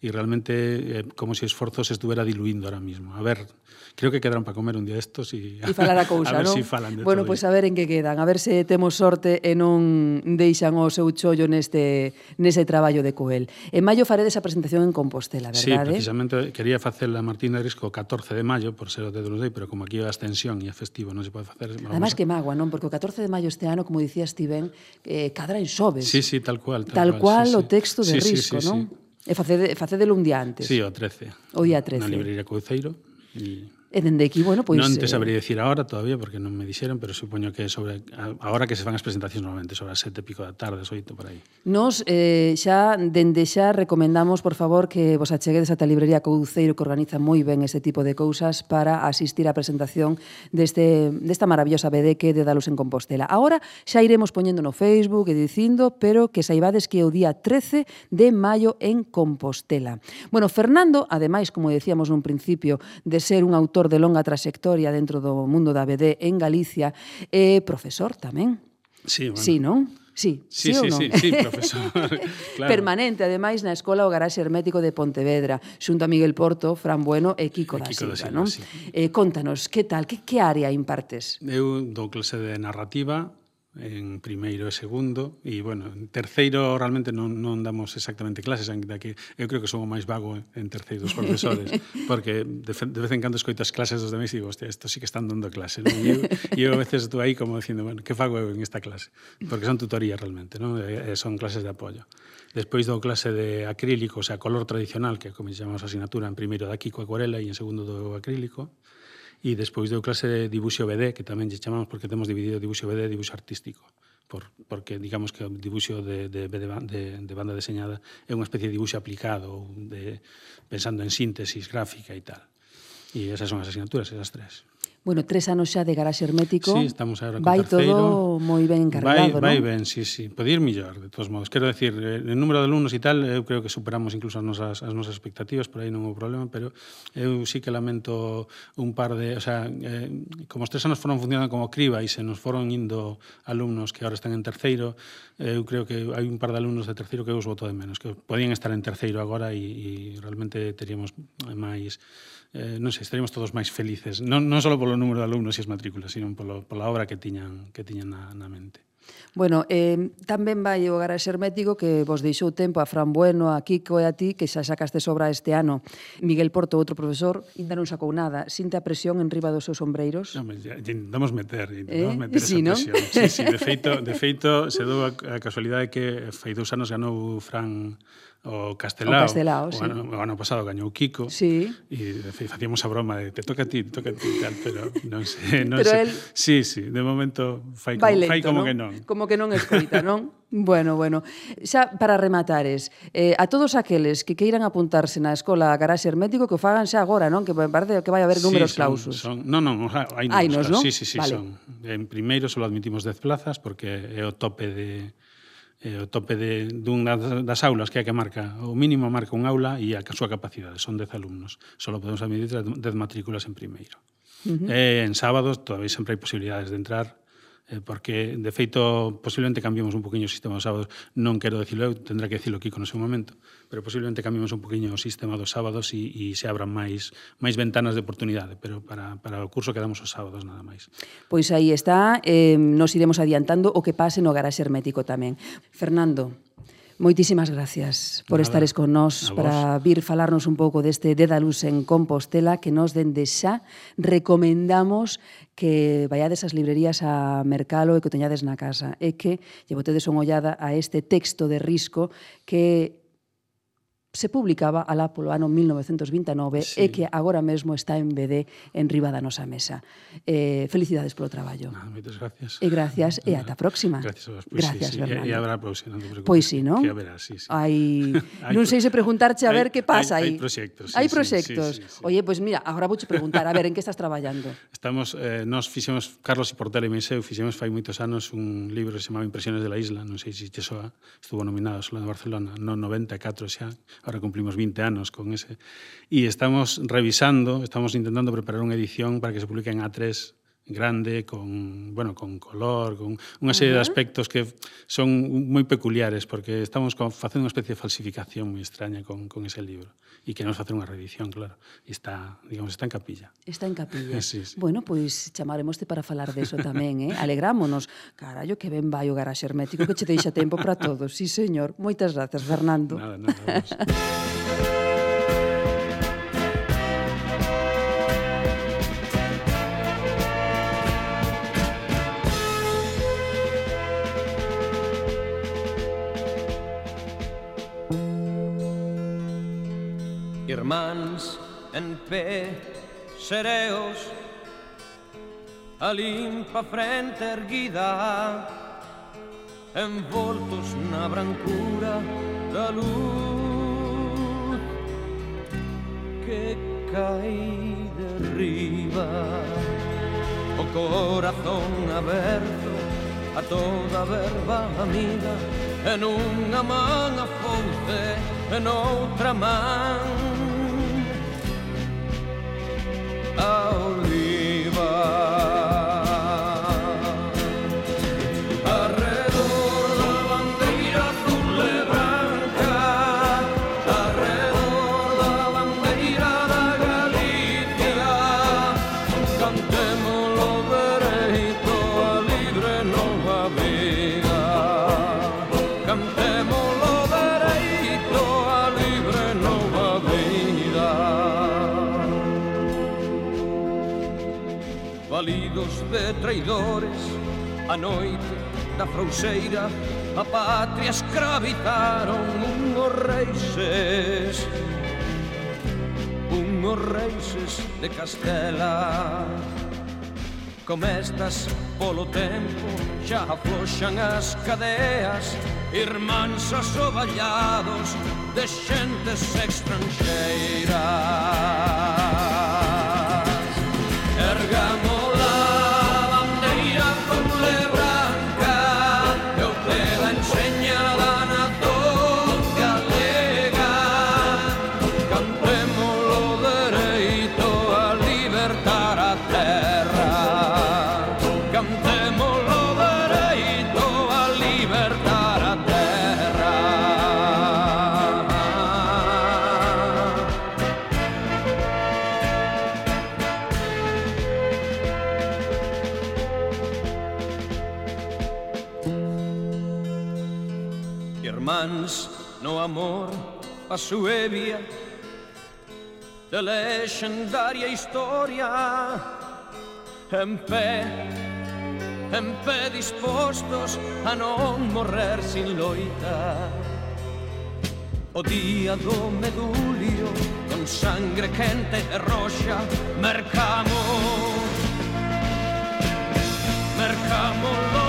y realmente eh, como si o esforzo se estuvera diluindo ahora mismo. A ver, creo que quedarán para comer un día estos e e falar a cousa, a ver ¿no? si falan de Bueno, pois pues a ver en que quedan, a ver se temos sorte e non deixan o seu chollo neste nese traballo de Coel. En maio faredes a presentación en Compostela, verdade? Sí, precisamente quería facela Martín de o 14 de maio por ser o Dedo Day, pero como aquí a extensión e é festivo, non se pode facer. Además a... que magua, non? Porque o 14 de maio este ano, como dicías ti ben, eh, cadra en xoves. Sí, sí, tal cual. Tal, tal cual, cual sí, o texto de sí, Risco, sí, sí, non? Sí. E facede, facedelo un día antes. Sí, o 13. O día 13. Na librería Couceiro. E... E dende aquí, bueno, pois... Non te eh, sabría dicir agora todavía, porque non me dixeron, pero supoño que sobre agora que se fan as presentacións normalmente, sobre as sete pico da tarde, oito, por aí. Nos eh, xa, dende xa, recomendamos, por favor, que vos acheguedes ata a librería Couceiro, que organiza moi ben este tipo de cousas para asistir á presentación deste, desta maravillosa BD que de Dalos en Compostela. Agora xa iremos poñendo no Facebook e dicindo, pero que saibades que é o día 13 de maio en Compostela. Bueno, Fernando, ademais, como decíamos nun principio, de ser un autor autor de longa traxectoria dentro do mundo da BD en Galicia e profesor tamén. Sí, bueno. Sí, non? Sí, sí, sí, sí, non? sí, sí profesor. claro. Permanente, ademais, na Escola o Garaxe Hermético de Pontevedra, xunto a Miguel Porto, Fran Bueno e Kiko, e Kiko da Silva. Da Silva non? Sí. Eh, contanos, que tal, que, que área impartes? Eu dou clase de narrativa, en primeiro e segundo e bueno, en terceiro realmente non, non damos exactamente clases ainda que eu creo que son o máis vago en terceiro dos profesores porque de, de vez en cando escoito as clases dos demais e digo, hostia, isto sí que están dando clase non? e eu, eu a veces estou aí como dicindo bueno, que fago eu en esta clase? porque son tutorías realmente, non? E, son clases de apoio despois dou clase de acrílico, o sea, color tradicional que como chamamos a asignatura en primeiro de aquí coa acuarela e en segundo do acrílico e despois deu clase de dibuixo BD, que tamén lle chamamos porque temos dividido dibuixo BD e dibuixo artístico. Por, porque digamos que o dibuixo de, de, de, de, de banda deseñada é unha especie de dibuixo aplicado ou de, pensando en síntesis gráfica e tal. E esas son as asignaturas, esas tres bueno, tres anos xa de garaxe hermético. Sí, estamos agora con vai terceiro. todo moi ben encargado, vai, non? Vai ben, sí, sí. Pode ir millor, de todos modos. Quero decir, eh, en número de alumnos e tal, eu creo que superamos incluso as nosas, as nosas expectativas, por aí non houve problema, pero eu sí que lamento un par de... O sea, eh, como os tres anos foron funcionando como criba e se nos foron indo alumnos que agora están en terceiro, eh, eu creo que hai un par de alumnos de terceiro que eu os voto de menos, que podían estar en terceiro agora e, e realmente teríamos máis... Eh, non sei, estaríamos todos máis felices. Non, non só polo o número de alumnos e as matrículas, sino polo, pola obra que tiñan, que tiñan na, na mente. Bueno, eh, tamén vai o garaxe hermético que vos deixou tempo a Fran Bueno, a Kiko e a ti, que xa sacaste sobra este ano. Miguel Porto, outro profesor, ainda non sacou nada. Sinte a presión en riba dos seus ombreiros? Non, intentamos meter, eh? intentamos eh? meter sí, esa ¿no? presión. Sí, sí, de feito, de feito se dou a, a casualidade que fai dous anos ganou Fran o Castelao. O Castelao, o. Ano, o ano pasado gañou Kiko. Sí. E facíamos a broma de te toca a ti, te toca a ti, tal, pero non sei. Non pero sei. El... Sí, sí, de momento fai, Vai como, lento, fai como non? que non. Como que non escoita, non? bueno, bueno. Xa, para rematares, eh, a todos aqueles que queiran apuntarse na Escola Garaxe Hermético que o fagan xa agora, non? Que me parece que vai haber números sí, son, clausos. Son, non, non, hai números, Ainos, non? Sí, sí, sí, vale. son. En primeiro só admitimos 10 plazas porque é o tope de eh, o tope de, dun das, das aulas que é que marca, o mínimo marca un aula e a súa capacidade, son 10 alumnos. Só podemos admitir 10 matrículas en primeiro. Uh -huh. eh, en sábados todavía sempre hai posibilidades de entrar Eh, porque de feito posiblemente cambiemos un poquinho o sistema dos sábados, non quero decirlo eu, tendrá que decirlo Kiko no seu momento, pero posiblemente cambiemos un poquinho o sistema dos sábados e, e se abran máis máis ventanas de oportunidade, pero para, para o curso quedamos os sábados nada máis. Pois aí está, eh, nos iremos adiantando o que pase no garaxe hermético tamén. Fernando, Moitísimas gracias por Nada, estares con nós para vir falarnos un pouco deste Dédalus en Compostela que nos dende xa recomendamos que vaiades ás librerías a mercalo e que o teñades na casa e que lle botedes unha ollada a este texto de risco que se publicaba alá polo ano 1929 sí. e que agora mesmo está en BD en riba da nosa mesa. Eh, felicidades polo traballo. No, moitas gracias. E gracias e ata a próxima. Gracias a vos. Pois, gracias, sí, sí. Fernando. E, e habrá pois, non te Pois sí, non? Que haberá, sí, sí. Hai... non sei se preguntarche a ver que pasa aí. Hai proxectos. Sí, hai proxectos. Sí, sí, sí, sí. Oye, pois pues mira, agora vouche preguntar, a ver, en que estás traballando? Estamos, eh, nós fixemos, Carlos e Portela e Meiseu, fixemos fai moitos anos un libro que se chamaba Impresiones de la Isla, non sei se che soa, estuvo nominado só en Barcelona, no 94 xa, ahora cumplimos 20 anos con ese, e estamos revisando, estamos intentando preparar unha edición para que se publique en A3 grande, con, bueno, con color, con unha serie uh -huh. de aspectos que son moi peculiares, porque estamos con, facendo unha especie de falsificación moi extraña con, con ese libro. E que nos facer unha reedición, claro. E está, digamos, está en capilla. Está en capilla. sí, sí. Bueno, pois chamaremoste para falar de eso tamén, eh? Alegrámonos. Carallo, que ben vai o garaxe hermético que che deixa tempo para todo. Sí, señor. Moitas grazas, Fernando. Nada, nada. germans en pe sereos a limpa frente erguida envoltos na brancura da luz que cai de riba o corazón aberto a toda verba amiga en unha man a fonte en outra man oliva de traidores A noite da frouxeira A patria escravitaron Unhos reixes Unhos reixes de Castela. Como estas polo tempo Xa afloxan as cadeas Irmáns asoballados De xentes extranxeiras a sue vie delle scendarie historia en pe en pé dispostos a non morrersi in loita. O dia do medulio con sangre chente e roscia mercamo mercamo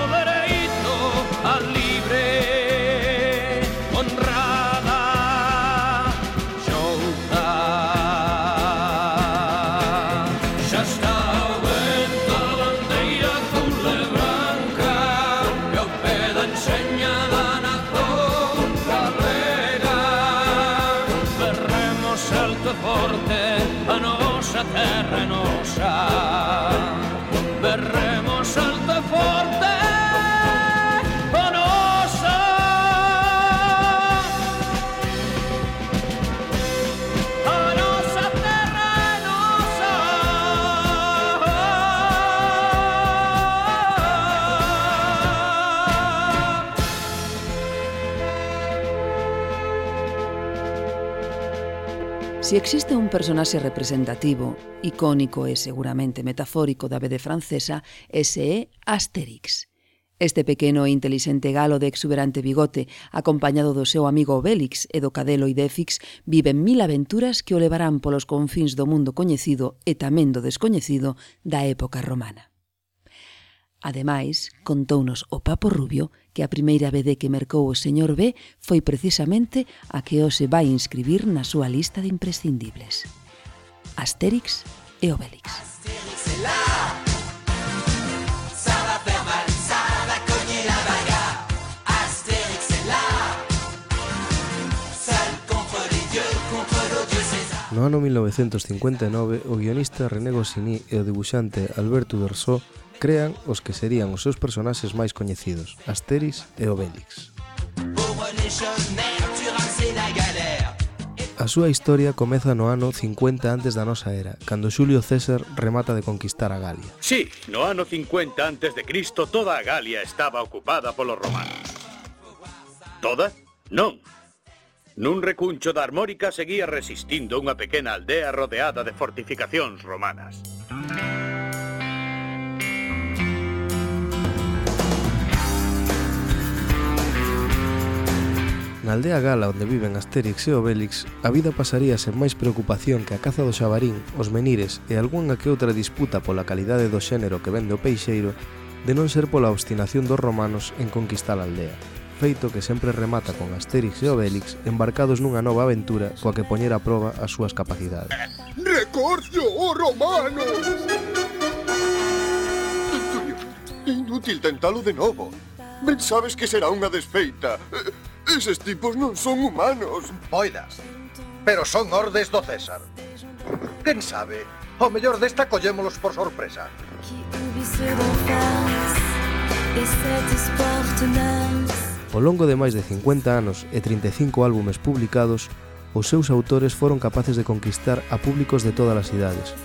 Si existe un personaxe representativo, icónico e seguramente metafórico da BD francesa, ese é Asterix. Este pequeno e intelixente galo de exuberante bigote, acompañado do seu amigo Obélix e do cadelo Idéfix, viven mil aventuras que o levarán polos confins do mundo coñecido e tamén do descoñecido da época romana. Ademais, contounos o Papo Rubio que a primeira BD que mercou o señor B foi precisamente a que hoxe vai inscribir na súa lista de imprescindibles. Asterix e Obélix. No ano 1959, o guionista René Goscinny e o dibuixante Alberto Dersó crean os que serían os seus personaxes máis coñecidos, Asteris e Obélix. A súa historia comeza no ano 50 antes da nosa era, cando Xulio César remata de conquistar a Galia. Sí, no ano 50 antes de Cristo toda a Galia estaba ocupada polos romanos. Toda? Non. Nun recuncho da Armórica seguía resistindo unha pequena aldea rodeada de fortificacións romanas. Na aldea gala onde viven Asterix e Obélix, a vida pasaría sen máis preocupación que a caza do xabarín, os menires e algunha que outra disputa pola calidade do xénero que vende o peixeiro, de non ser pola obstinación dos romanos en conquistar a aldea. Feito que sempre remata con Asterix e Obélix embarcados nunha nova aventura coa que poñer a proba as súas capacidades. Recorcio o romano! Inútil tentalo de novo. Ben sabes que será unha desfeita. Eses tipos non son humanos. Boidas. pero son ordes do César. Quen sabe, o mellor desta collémolos por sorpresa. Ao longo de máis de 50 anos e 35 álbumes publicados, os seus autores foron capaces de conquistar a públicos de todas as idades.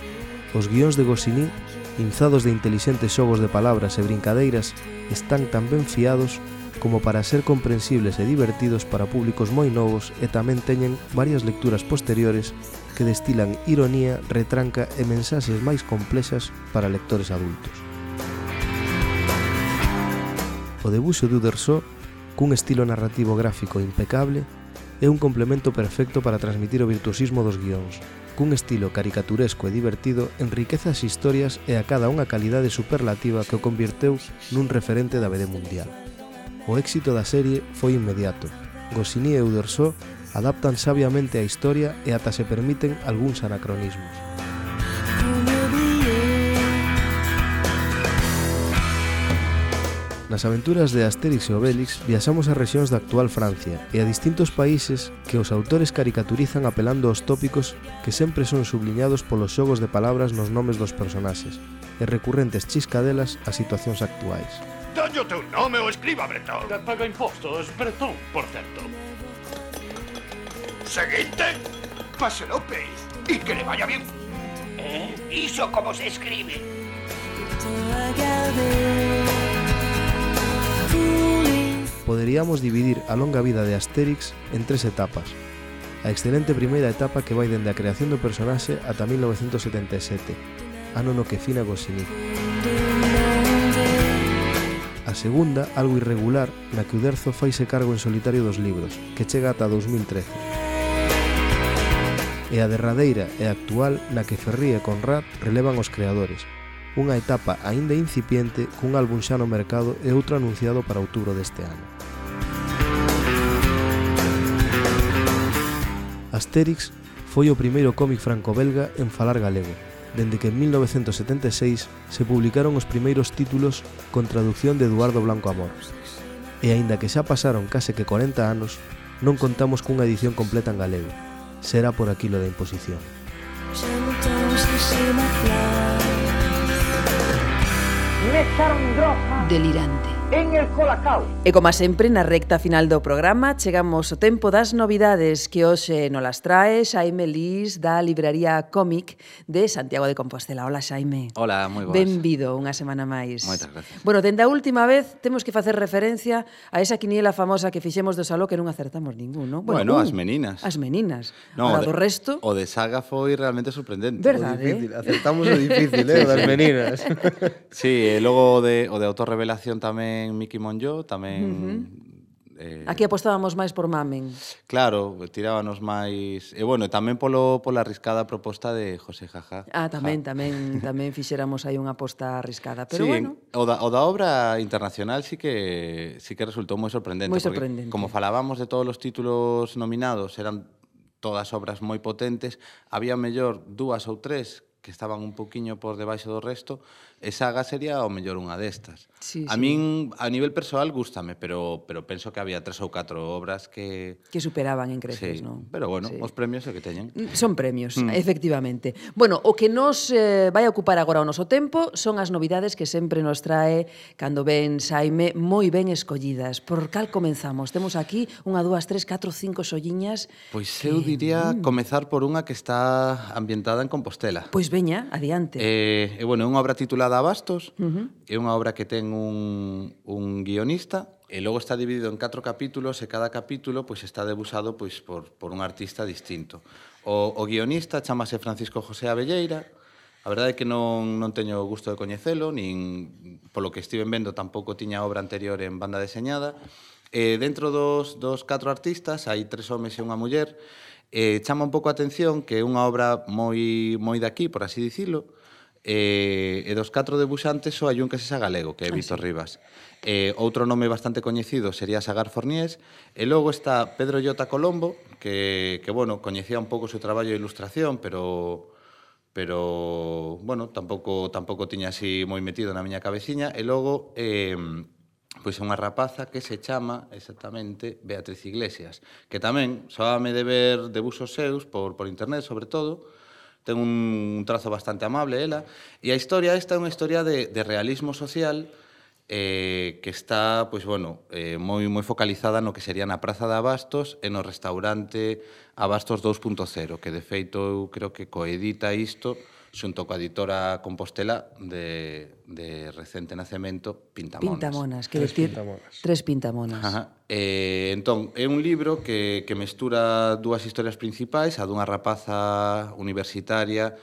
Os guións de Goscinny, inzados de intelixentes xogos de palabras e brincadeiras, están tan ben fiados como para ser comprensibles e divertidos para públicos moi novos e tamén teñen varias lecturas posteriores que destilan ironía, retranca e mensaxes máis complexas para lectores adultos. O debuxo de Uderso, cun estilo narrativo gráfico impecable, é un complemento perfecto para transmitir o virtuosismo dos guións. Cun estilo caricaturesco e divertido, enriquece as historias e a cada unha calidade superlativa que o convirteu nun referente da BD mundial. O éxito da serie foi inmediato. Goscinny e Uderzo adaptan sabiamente a historia e ata se permiten algúns anacronismos. Nas aventuras de Asterix e Obélix viaxamos a rexións da actual Francia e a distintos países que os autores caricaturizan apelando aos tópicos que sempre son subliñados polos xogos de palabras nos nomes dos personaxes e recurrentes chiscadelas a situacións actuais. Dalle o teu nome ou escriba, Bretón. Que paga impostos, Bretón, por certo. Seguinte, Pase López, e que le vaya bien. Eh? Iso como se escribe. Poderíamos dividir a longa vida de Asterix en tres etapas. A excelente primeira etapa que vai dende a creación do personaxe ata 1977, ano no que fina Goscinny. A segunda, algo irregular, na que Uderzo faise cargo en solitario dos libros, que chega ata 2013. E a derradeira e actual na que Ferrí e Conrad relevan os creadores, unha etapa aínda incipiente cun álbum xa no mercado e outro anunciado para outubro deste ano. Asterix foi o primeiro cómic franco-belga en falar galego, dende que en 1976 se publicaron os primeiros títulos con traducción de Eduardo Blanco Amor. E aínda que xa pasaron case que 40 anos, non contamos cunha edición completa en galego. Será por aquilo da imposición. Delirante en el Colacao. E como sempre na recta final do programa chegamos o tempo das novidades que hoxe nolas trae Xaime Lís da Libraría Cómic de Santiago de Compostela. Hola Xaime. Hola, moi boas. Benvido unha semana máis. Moitas gracias. Bueno, dende a última vez temos que facer referencia a esa quiniela famosa que fixemos do Saló que non acertamos ningún, non? Bueno, bueno un, as meninas. As meninas. No, Ahora, o de, do resto... O de Saga foi realmente sorprendente. Verdade, difícil. Eh? Acertamos o difícil, eh? o das meninas. sí, e logo o de, o de autorrevelación tamén tamén Miki Monjo, tamén... Uh -huh. Eh, Aquí apostábamos máis por Mamen. Claro, tirábanos máis... E bueno, tamén polo pola arriscada proposta de José Jaja. Ah, tamén, ja. tamén, tamén fixéramos aí unha aposta arriscada, pero sí, bueno. O da, o da obra internacional sí que sí que resultou moi sorprendente. Moi sorprendente. Como falábamos de todos os títulos nominados, eran todas obras moi potentes, había mellor dúas ou tres que estaban un poquinho por debaixo do resto, E Saga sería o mellor unha destas. Sí, a min, a nivel persoal, gústame, pero, pero penso que había tres ou catro obras que... Que superaban en creces, sí, non? Pero bueno, sí. os premios é que teñen. Mm, son premios, mm. efectivamente. Bueno, o que nos eh, vai ocupar agora o noso tempo son as novidades que sempre nos trae cando ven Saime moi ben escollidas. Por cal comenzamos? Temos aquí unha, dúas, tres, catro, cinco solliñas. Pois que... eu diría mm. comezar por unha que está ambientada en Compostela. Pois veña, adiante. Eh, e bueno, é unha obra titulada Úrsula de Abastos, uh -huh. é unha obra que ten un, un guionista e logo está dividido en catro capítulos e cada capítulo pois está debusado pois por, por un artista distinto. O, o guionista chamase Francisco José Abelleira, A verdade é que non, non teño o gusto de coñecelo, nin polo que estiven vendo tampouco tiña obra anterior en banda deseñada. E dentro dos, dos catro artistas hai tres homes e unha muller. E chama un pouco a atención que é unha obra moi, moi daqui, por así dicilo, E, e dos catro debuxantes só hai un que se xa galego, que é ah, Víctor sí. Rivas. E, outro nome bastante coñecido sería Sagar Forniés. E logo está Pedro Llota Colombo, que, que bueno, coñecía un pouco o seu traballo de ilustración, pero pero bueno, tampouco tampouco tiña así moi metido na miña cabeciña e logo eh, pois é unha rapaza que se chama exactamente Beatriz Iglesias, que tamén soame de ver debuxos seus por, por internet sobre todo, ten un trazo bastante amable ela, e a historia esta é unha historia de, de realismo social eh, que está, pois, bueno, eh, moi, moi focalizada no que sería na Praza de Abastos e no restaurante Abastos 2.0, que de feito eu creo que coedita isto xunto coa editora Compostela de, de recente nacemento Pintamonas. Pintamonas, que decir, pintamonas. tres pintamonas. Ajá. Eh, entón, é un libro que, que mestura dúas historias principais, a dunha rapaza universitaria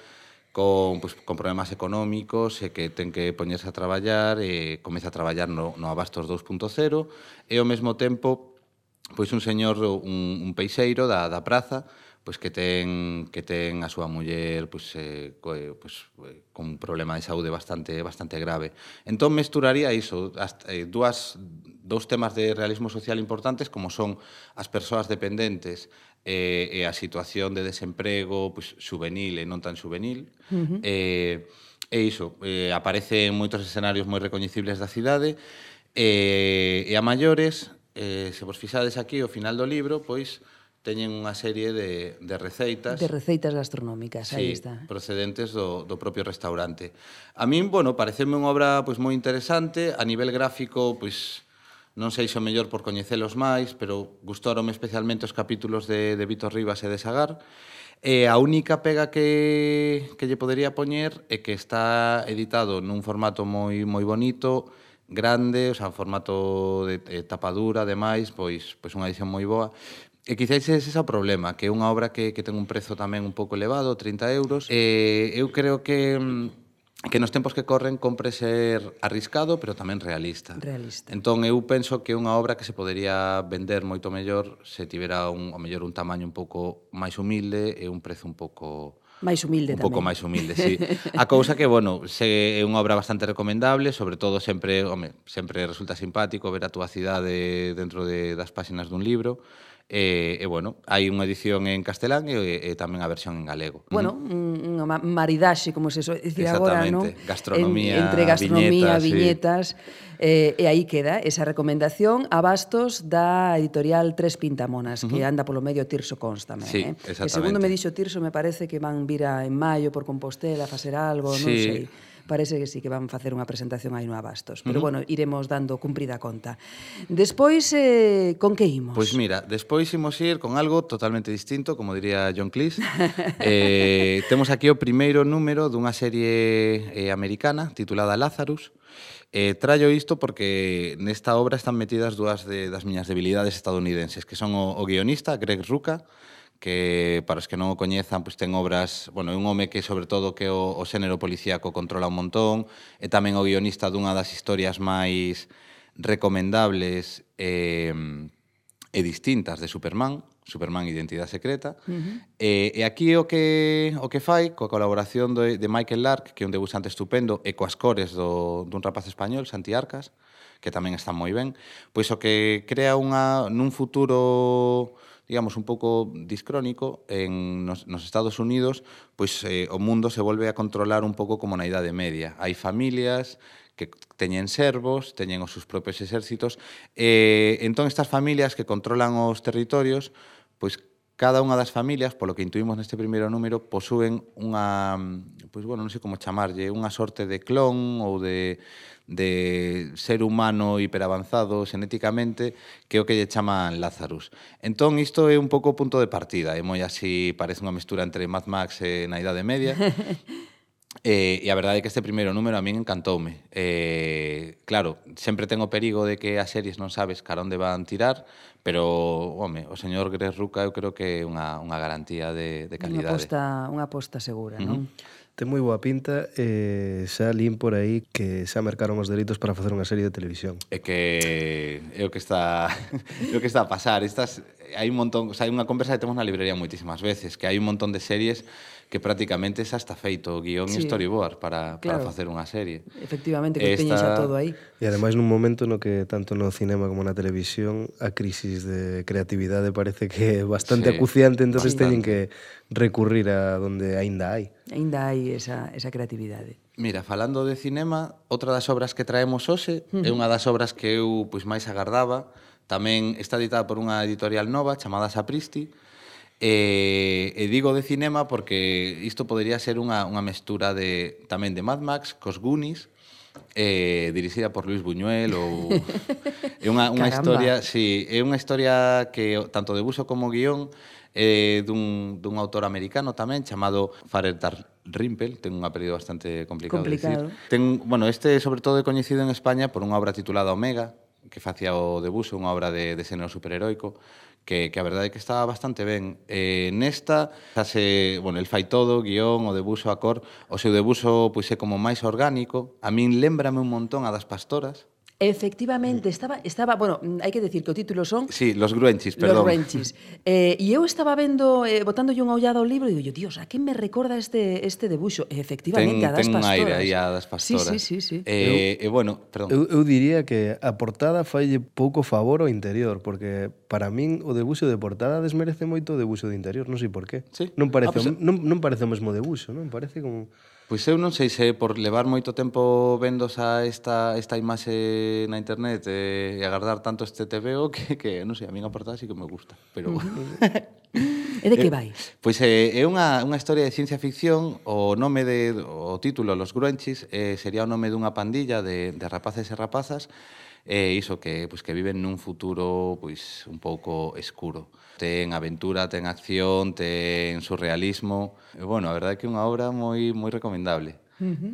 con, pues, con problemas económicos e que ten que poñerse a traballar e comeza a traballar no, no Abastos 2.0 e ao mesmo tempo pois un señor, un, un peixeiro da, da praza pois que ten que ten a súa muller pois, eh, co, eh, pois, eh, con un problema de saúde bastante bastante grave. Entón mesturaría iso, as, eh, dúas dous temas de realismo social importantes como son as persoas dependentes eh, e a situación de desemprego pois, juvenil e non tan juvenil. Uh -huh. eh, e iso, eh, aparece en moitos escenarios moi recoñecibles da cidade eh, e a maiores, eh, se vos fixades aquí ao final do libro, pois teñen unha serie de, de receitas. De receitas gastronómicas, sí, aí está. procedentes do, do propio restaurante. A min, bueno, pareceme unha obra pois, moi interesante, a nivel gráfico, pois, non sei se o mellor por coñecelos máis, pero gustarome especialmente os capítulos de, de Vitor Rivas e de Sagar. E a única pega que, que lle podería poñer é que está editado nun formato moi moi bonito, grande, o sea, formato de, de tapa dura, ademais, pois, pois unha edición moi boa, E quizáis ese é o problema, que é unha obra que, que ten un prezo tamén un pouco elevado, 30 euros. E eu creo que que nos tempos que corren compre ser arriscado, pero tamén realista. Realista. Entón eu penso que é unha obra que se podería vender moito mellor se tivera un, o mellor un tamaño un pouco máis humilde e un prezo un pouco máis humilde un tamén. Un pouco máis humilde, sí. A cousa que, bueno, se é unha obra bastante recomendable, sobre todo sempre, home, sempre resulta simpático ver a túa cidade dentro de, das páxinas dun libro. E, e bueno, hai unha edición en castelán e, e tamén a versión en galego. Bueno, mm. unha maridaxe, como se so, dicir agora, non? gastronomía, en, entre gastronomía, viñetas, viñetas sí. eh, e aí queda esa recomendación a bastos da editorial Tres Pintamonas, uh -huh. que anda polo medio Tirso Cons tamén. Sí, eh? E segundo me dixo Tirso, me parece que van vir a, en maio por Compostela a facer algo, sí. non sei parece que sí que van facer unha presentación aí no Abastos. Pero uh -huh. bueno, iremos dando cumprida conta. Despois, eh, con que imos? Pois pues mira, despois imos ir con algo totalmente distinto, como diría John Cleese. eh, temos aquí o primeiro número dunha serie eh, americana titulada Lazarus, Eh, trallo isto porque nesta obra están metidas dúas de, das miñas debilidades estadounidenses, que son o, o guionista Greg Ruca que para os que non o coñezan, pois ten obras, bueno, é un home que sobre todo que o, o xénero policíaco controla un montón, é tamén o guionista dunha das historias máis recomendables eh, e distintas de Superman, Superman Identidade Secreta. Uh -huh. eh, e aquí o que o que fai coa colaboración de, de Michael Lark, que é un debutante estupendo, e coas cores do, dun rapaz español, Santi Arcas, que tamén está moi ben, pois o que crea unha nun futuro digamos, un pouco discrónico en nos, nos Estados Unidos, pois eh, o mundo se volve a controlar un pouco como na Idade Media. Hai familias que teñen servos, teñen os seus propios exércitos, e eh, entón estas familias que controlan os territorios, pois cada unha das familias, polo que intuímos neste primeiro número, posúen unha, pois bueno, non sei como chamarlle, unha sorte de clon ou de de ser humano hiperavanzado xenéticamente que é o que lle chaman Lazarus. Entón, isto é un pouco o punto de partida, é moi así, parece unha mestura entre Mad Max e na Idade Media. Eh, e a verdade é que este primeiro número a min encantoume. Eh, claro, sempre ten o perigo de que as series non sabes cara onde van tirar, pero, home, o señor Gres Ruca eu creo que é unha, unha garantía de, de calidade. Unha aposta, unha aposta segura, uh -huh. non? Ten moi boa pinta e eh, xa lín por aí que xa mercaron os delitos para facer unha serie de televisión. É que é o que está é o que está a pasar. Estas hai un montón, o sea, hai unha conversa que temos na librería moitísimas veces, que hai un montón de series que prácticamente xa está feito o guión sí. storyboard para, claro. para facer unha serie. Efectivamente, que Esta... teñen xa todo aí. E ademais nun momento no que tanto no cinema como na televisión a crisis de creatividade parece que é bastante sí, acuciante, entonces bastante. teñen que recurrir a donde aínda hai. Aínda hai esa, esa creatividade. Mira, falando de cinema, outra das obras que traemos hoxe uh -huh. é unha das obras que eu pois máis agardaba, tamén está editada por unha editorial nova chamada Sapristi, E, e digo de cinema porque isto podería ser unha, unha mestura de, tamén de Mad Max, cos Goonies, eh, dirixida por Luis Buñuel ou é unha, unha Caramba. historia, si, sí, é unha historia que tanto de buso como guión eh, dun, dun autor americano tamén chamado Farer Rimpel, ten un apelido bastante complicado, complicado. de dicir. Ten, bueno, este sobre todo é coñecido en España por unha obra titulada Omega, que facía o debuso, unha obra de, de xénero superheroico, que, que a verdade é que estaba bastante ben. Eh, nesta, xa se, bueno, el fai todo, guión, o debuso, a cor, o seu debuso pois é como máis orgánico. A min lembrame un montón a das pastoras, Efectivamente, mm. estaba, estaba, bueno, hai que decir que o título son Sí, Los Gruenchis, perdón. Los Gruenchis. Eh, e eu estaba vendo, eh, botando unha ollada ao libro e digo, yo, Dios, a que me recorda este este debuxo? E efectivamente, ten, a das ten pastoras. Ten aire aí a das pastoras. Sí, sí, sí. sí. Eh, e eh, bueno, perdón. Eu, eu diría que a portada falle pouco favor ao interior, porque para min o debuxo de portada desmerece moito o debuxo de interior, non sei por qué. Sí. Non parece, ah, pues, non, non parece o mesmo debuxo, non? Parece como Pois eu non sei se é por levar moito tempo vendos a esta, esta imaxe na internet e, e agardar tanto este TVO que, que non sei, a min a portada sí que me gusta, pero... e de que vai? Eh, pois é, é unha, unha historia de ciencia ficción, o nome de, o título Los Grunchis eh, sería o nome dunha pandilla de, de rapaces e rapazas e iso que, pois, que viven nun futuro pois, un pouco escuro ten aventura, ten acción, ten surrealismo. E, bueno, a verdade é que é unha obra moi moi recomendable. Uh -huh.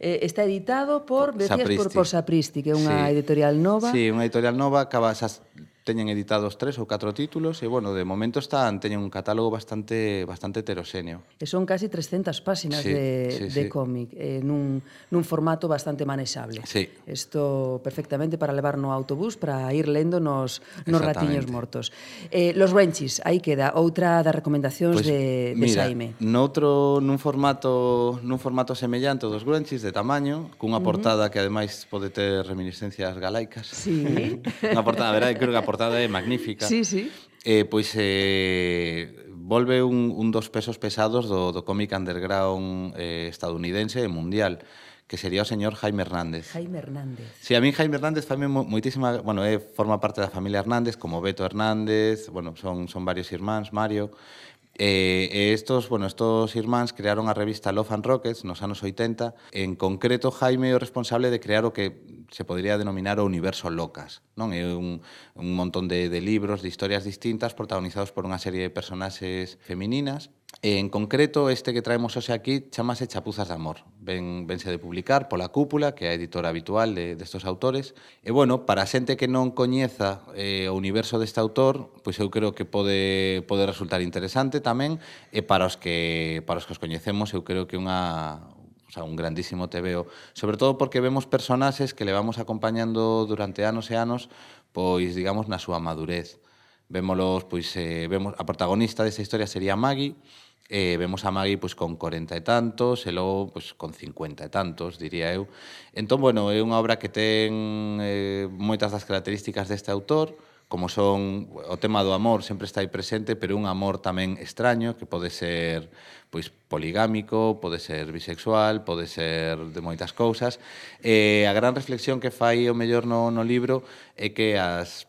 Eh, está editado por, decías, Sapristi. por, por Sapristi, que é unha sí. editorial nova. Sí, unha editorial nova, acaba, xa, teñen editados tres ou catro títulos e, bueno, de momento están, teñen un catálogo bastante bastante heteroséneo. E son casi 300 páxinas sí, de, sí, de sí. cómic eh, nun, nun formato bastante manexable. Sí. Isto perfectamente para levar no autobús, para ir lendo nos, nos ratiños mortos. Eh, los Wenchis, aí queda outra das recomendacións pues, de, de mira, Saime. Noutro, nun formato nun formato semellante dos Wenchis de tamaño, cunha portada uh -huh. que ademais pode ter reminiscencias galaicas. Sí. Unha portada, verdade, creo que a portada portada é magnífica. Sí, sí. Eh, pois eh, volve un, un dos pesos pesados do, do cómic underground eh, estadounidense e mundial que sería o señor Jaime Hernández. Jaime Hernández. Sí, a mí Jaime Hernández tamén mo, moitísima, bueno, eh, forma parte da familia Hernández, como Beto Hernández, bueno, son son varios irmáns, Mario, Eh, e estos, bueno, estos irmáns crearon a revista Love and Rockets nos anos 80. En concreto, Jaime é o responsable de crear o que se podría denominar o universo Locas. Non é un, un montón de, de libros, de historias distintas protagonizados por unha serie de personaxes femininas En concreto, este que traemos hoxe aquí chamase Chapuzas de Amor. Ven, vense de publicar pola Cúpula, que é a editora habitual de, destos autores. E, bueno, para a xente que non coñeza eh, o universo deste autor, pois eu creo que pode, pode resultar interesante tamén. E para os que, para os que os coñecemos, eu creo que unha, o sea, un grandísimo TVO. sobre todo porque vemos personaxes que le vamos acompañando durante anos e anos, pois digamos na súa madurez. Vémolos, pois eh, vemos a protagonista desta historia sería Maggie, eh, vemos a Maggie pois, con 40 e tantos e logo pois, con 50 e tantos, diría eu. Entón, bueno, é unha obra que ten eh, moitas das características deste autor, como son o tema do amor sempre está aí presente, pero un amor tamén extraño que pode ser pois poligámico, pode ser bisexual, pode ser de moitas cousas. Eh, a gran reflexión que fai o mellor no, no libro é que as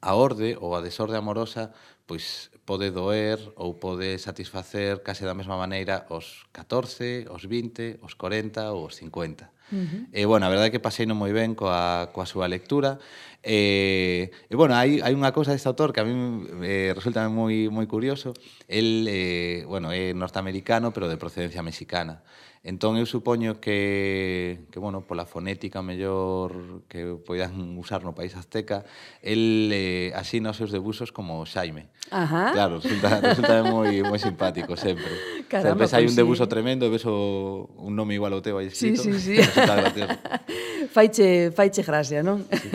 a orde ou a desorde amorosa pois pode doer ou pode satisfacer case da mesma maneira os 14, os 20, os 40 ou os 50. Uh -huh. E, bueno, a verdade é que pasei non moi ben coa, coa súa lectura. E, e bueno, hai, hai unha cousa deste autor que a mí eh, resulta moi, moi curioso. El, eh, bueno, é norteamericano, pero de procedencia mexicana. Entón eu supoño que, que bueno, pola fonética mellor que poidan usar no país azteca, el eh, asina os seus debusos como Xaime. Ajá. Claro, resulta, resulta moi, moi simpático sempre. Caramba, sempre hai un pois debuso sí. tremendo, ves o, un nome igual ao teu aí escrito. Sí, sí, sí. faiche, faiche gracia, non? Sí.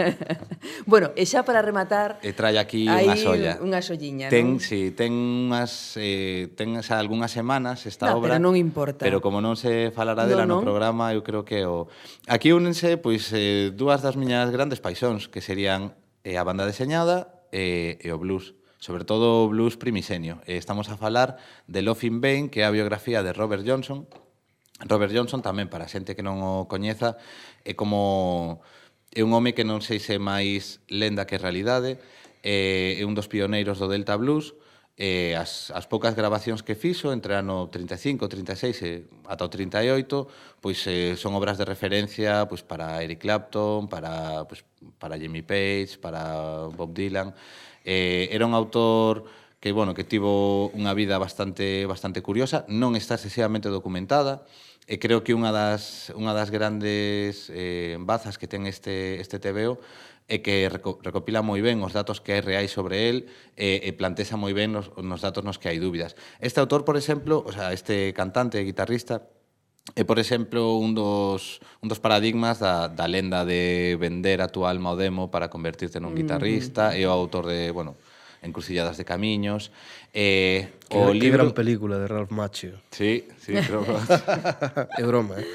bueno, e xa para rematar... E trai aquí unha solla. Unha solliña, ten, non? Sí, ten, unhas, eh, ten xa algunhas semanas esta no, obra. pero non importa. Pero como non se falará dela no, no. programa, eu creo que o aquí únense pois eh, dúas das miñas grandes paixóns, que serían eh, a banda deseñada eh, e o blues sobre todo o blues primisenio. Estamos a falar de Love in Vain, que é a biografía de Robert Johnson. Robert Johnson tamén, para a xente que non o coñeza, é como é un home que non sei se é máis lenda que realidade, eh, é un dos pioneiros do Delta Blues, E as, as poucas grabacións que fixo, entre ano 35, 36 e ata o 38, pois eh, son obras de referencia pois, para Eric Clapton, para, pois, para Jimmy Page, para Bob Dylan. Eh, era un autor que, bueno, que tivo unha vida bastante, bastante curiosa, non está excesivamente documentada, e creo que unha das, unha das grandes eh, bazas que ten este, este TVO e que recopila moi ben os datos que hai reais sobre el e, e plantexa moi ben nos, nos datos nos que hai dúbidas. Este autor, por exemplo, o sea, este cantante e guitarrista, é, por exemplo, un dos, un dos paradigmas da, da lenda de vender a tua alma ao demo para convertirte nun mm. guitarrista, mm -hmm. e o autor de, bueno, Encrucilladas de Camiños. Eh, que, o que libro... gran película de Ralph Macchio. Sí, sí, creo que... é broma, eh?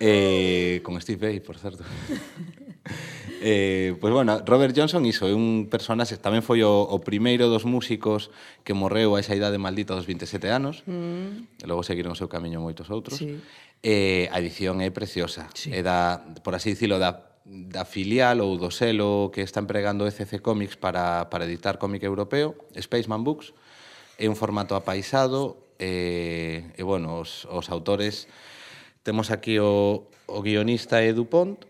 eh? Con Steve Bay, por certo. eh, pois bueno, Robert Johnson iso é un personaxe, tamén foi o, o primeiro dos músicos que morreu a esa idade maldita dos 27 anos. Mm. E logo seguiron o seu camiño moitos outros. Sí. Eh, a edición é preciosa. Sí. É da, por así dicilo, da da filial ou do selo que está empregando ECC Comics para, para editar cómic europeo, Spaceman Books, é un formato apaisado, e, e bueno, os, os autores temos aquí o, o guionista Edu Pont,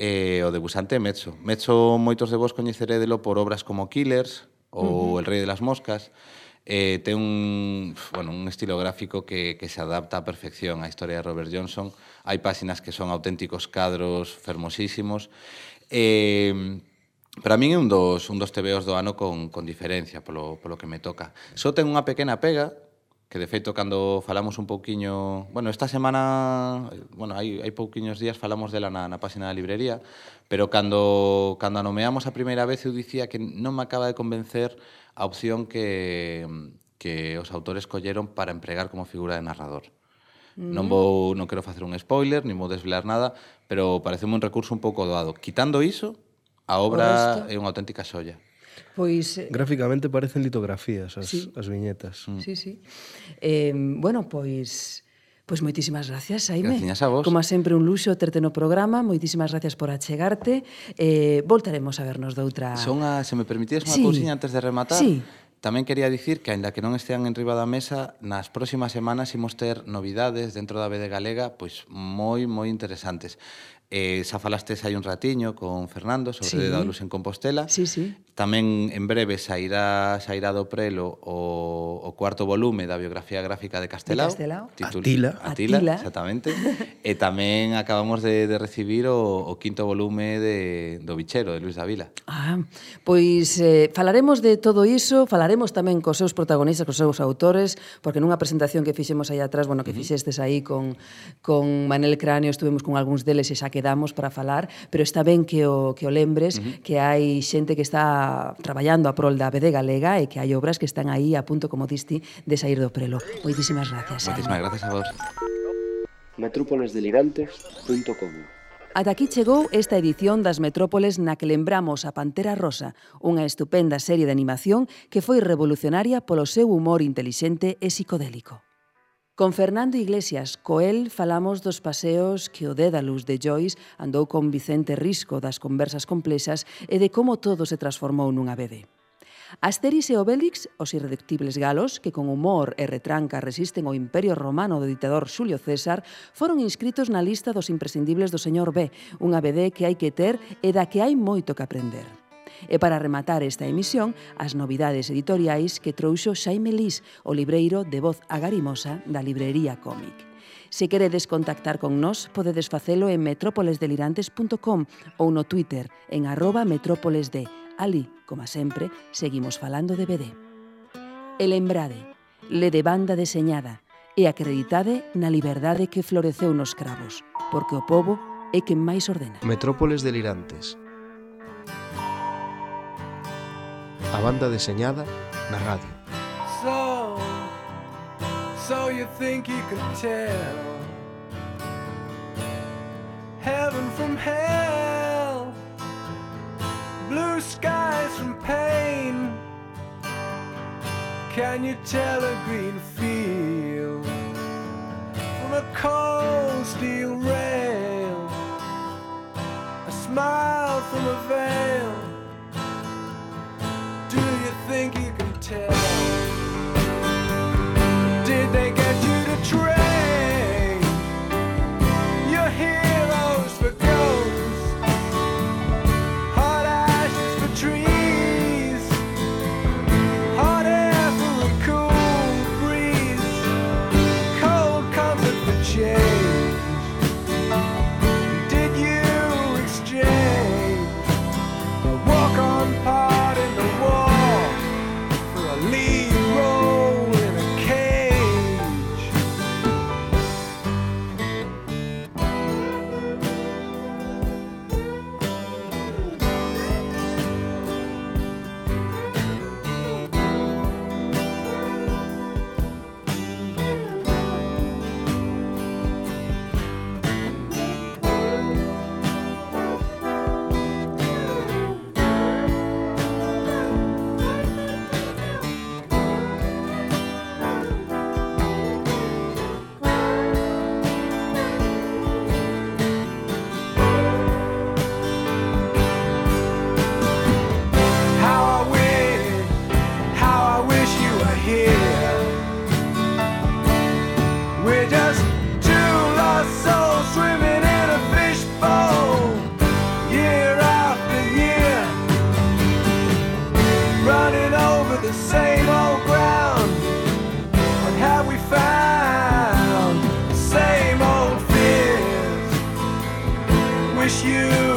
e o debusante Mecho. Mezzo. Mezzo moitos de vos coñecerédelo por obras como Killers ou uh -huh. El rei de las moscas. Eh, ten un, bueno, un estilo gráfico que, que se adapta a perfección á historia de Robert Johnson. Hai páxinas que son auténticos cadros fermosísimos. Eh, Para min é un dos, un dos tebeos do ano con, con diferencia, polo, polo que me toca. Só ten unha pequena pega, que de feito cando falamos un pouquiño, bueno, esta semana, bueno, hai hai pouquiños días falamos dela na na páxina da librería, pero cando cando a nomeamos a primeira vez eu dicía que non me acaba de convencer a opción que que os autores colleron para empregar como figura de narrador. Mm. Non vou non quero facer un spoiler, nin vou desvelar nada, pero pareceme un recurso un pouco doado. Quitando iso, a obra é unha auténtica xolla. Pois, eh, Gráficamente parecen litografías as, sí. as viñetas. Mm. Sí, sí. Eh, bueno, pois... Pois moitísimas gracias, Jaime. Gracias a vos. Como sempre, un luxo terte no programa. Moitísimas gracias por achegarte. Eh, voltaremos a vernos doutra... Son a, se me permitías unha sí. cousiña antes de rematar? Sí. Tamén quería dicir que, aínda que non estean en riba da mesa, nas próximas semanas imos ter novidades dentro da BD Galega pois moi, moi interesantes. Eh, xa falastes hai un ratiño con Fernando sobre sí. da luz en Compostela. Sí, sí. Tamén en breve sairá sairá do prelo o, o cuarto volume da biografía gráfica de Castelao. De Castelao. Titul, Atila. Atila. Atila, exactamente. e tamén acabamos de, de recibir o, o quinto volume de, do Bichero, de Luis Davila. Ah, pois eh, falaremos de todo iso, falaremos tamén cos seus protagonistas, cos seus autores, porque nunha presentación que fixemos aí atrás, bueno, que uh -huh. fixestes aí con, con Manel Cráneo, estuvemos con algúns deles e xa que quedamos para falar, pero está ben que o, que o lembres uh -huh. que hai xente que está traballando a prol da BD Galega e que hai obras que están aí a punto, como diste, de sair do prelo. Moitísimas gracias. Moitísimas gracias a vos. metrópolesdelirantes.com Ata aquí chegou esta edición das Metrópoles na que lembramos a Pantera Rosa, unha estupenda serie de animación que foi revolucionaria polo seu humor intelixente e psicodélico. Con Fernando Iglesias, coel falamos dos paseos que o Dédalus de Joyce andou con Vicente Risco das conversas complexas e de como todo se transformou nunha BD. Asteris e Obélix, os irreductibles galos, que con humor e retranca resisten o imperio romano do ditador Xulio César, foron inscritos na lista dos imprescindibles do señor B, unha BD que hai que ter e da que hai moito que aprender. E para rematar esta emisión, as novidades editoriais que trouxo Xaime Lís, o libreiro de voz agarimosa da librería cómic. Se queredes contactar con nós, podedes facelo en metrópolesdelirantes.com ou no Twitter en arroba metrópolesd. Ali, como sempre, seguimos falando de BD. E lembrade, lede banda deseñada e acreditade na liberdade que floreceu nos cravos, porque o pobo é quen máis ordena. Metrópoles Delirantes A banda deseñada na radio. So, so you think you can tell heaven from hell, blue skies from pain? Can you tell a green field from a cold steel rail? A smile from a veil. Think you can tell? you.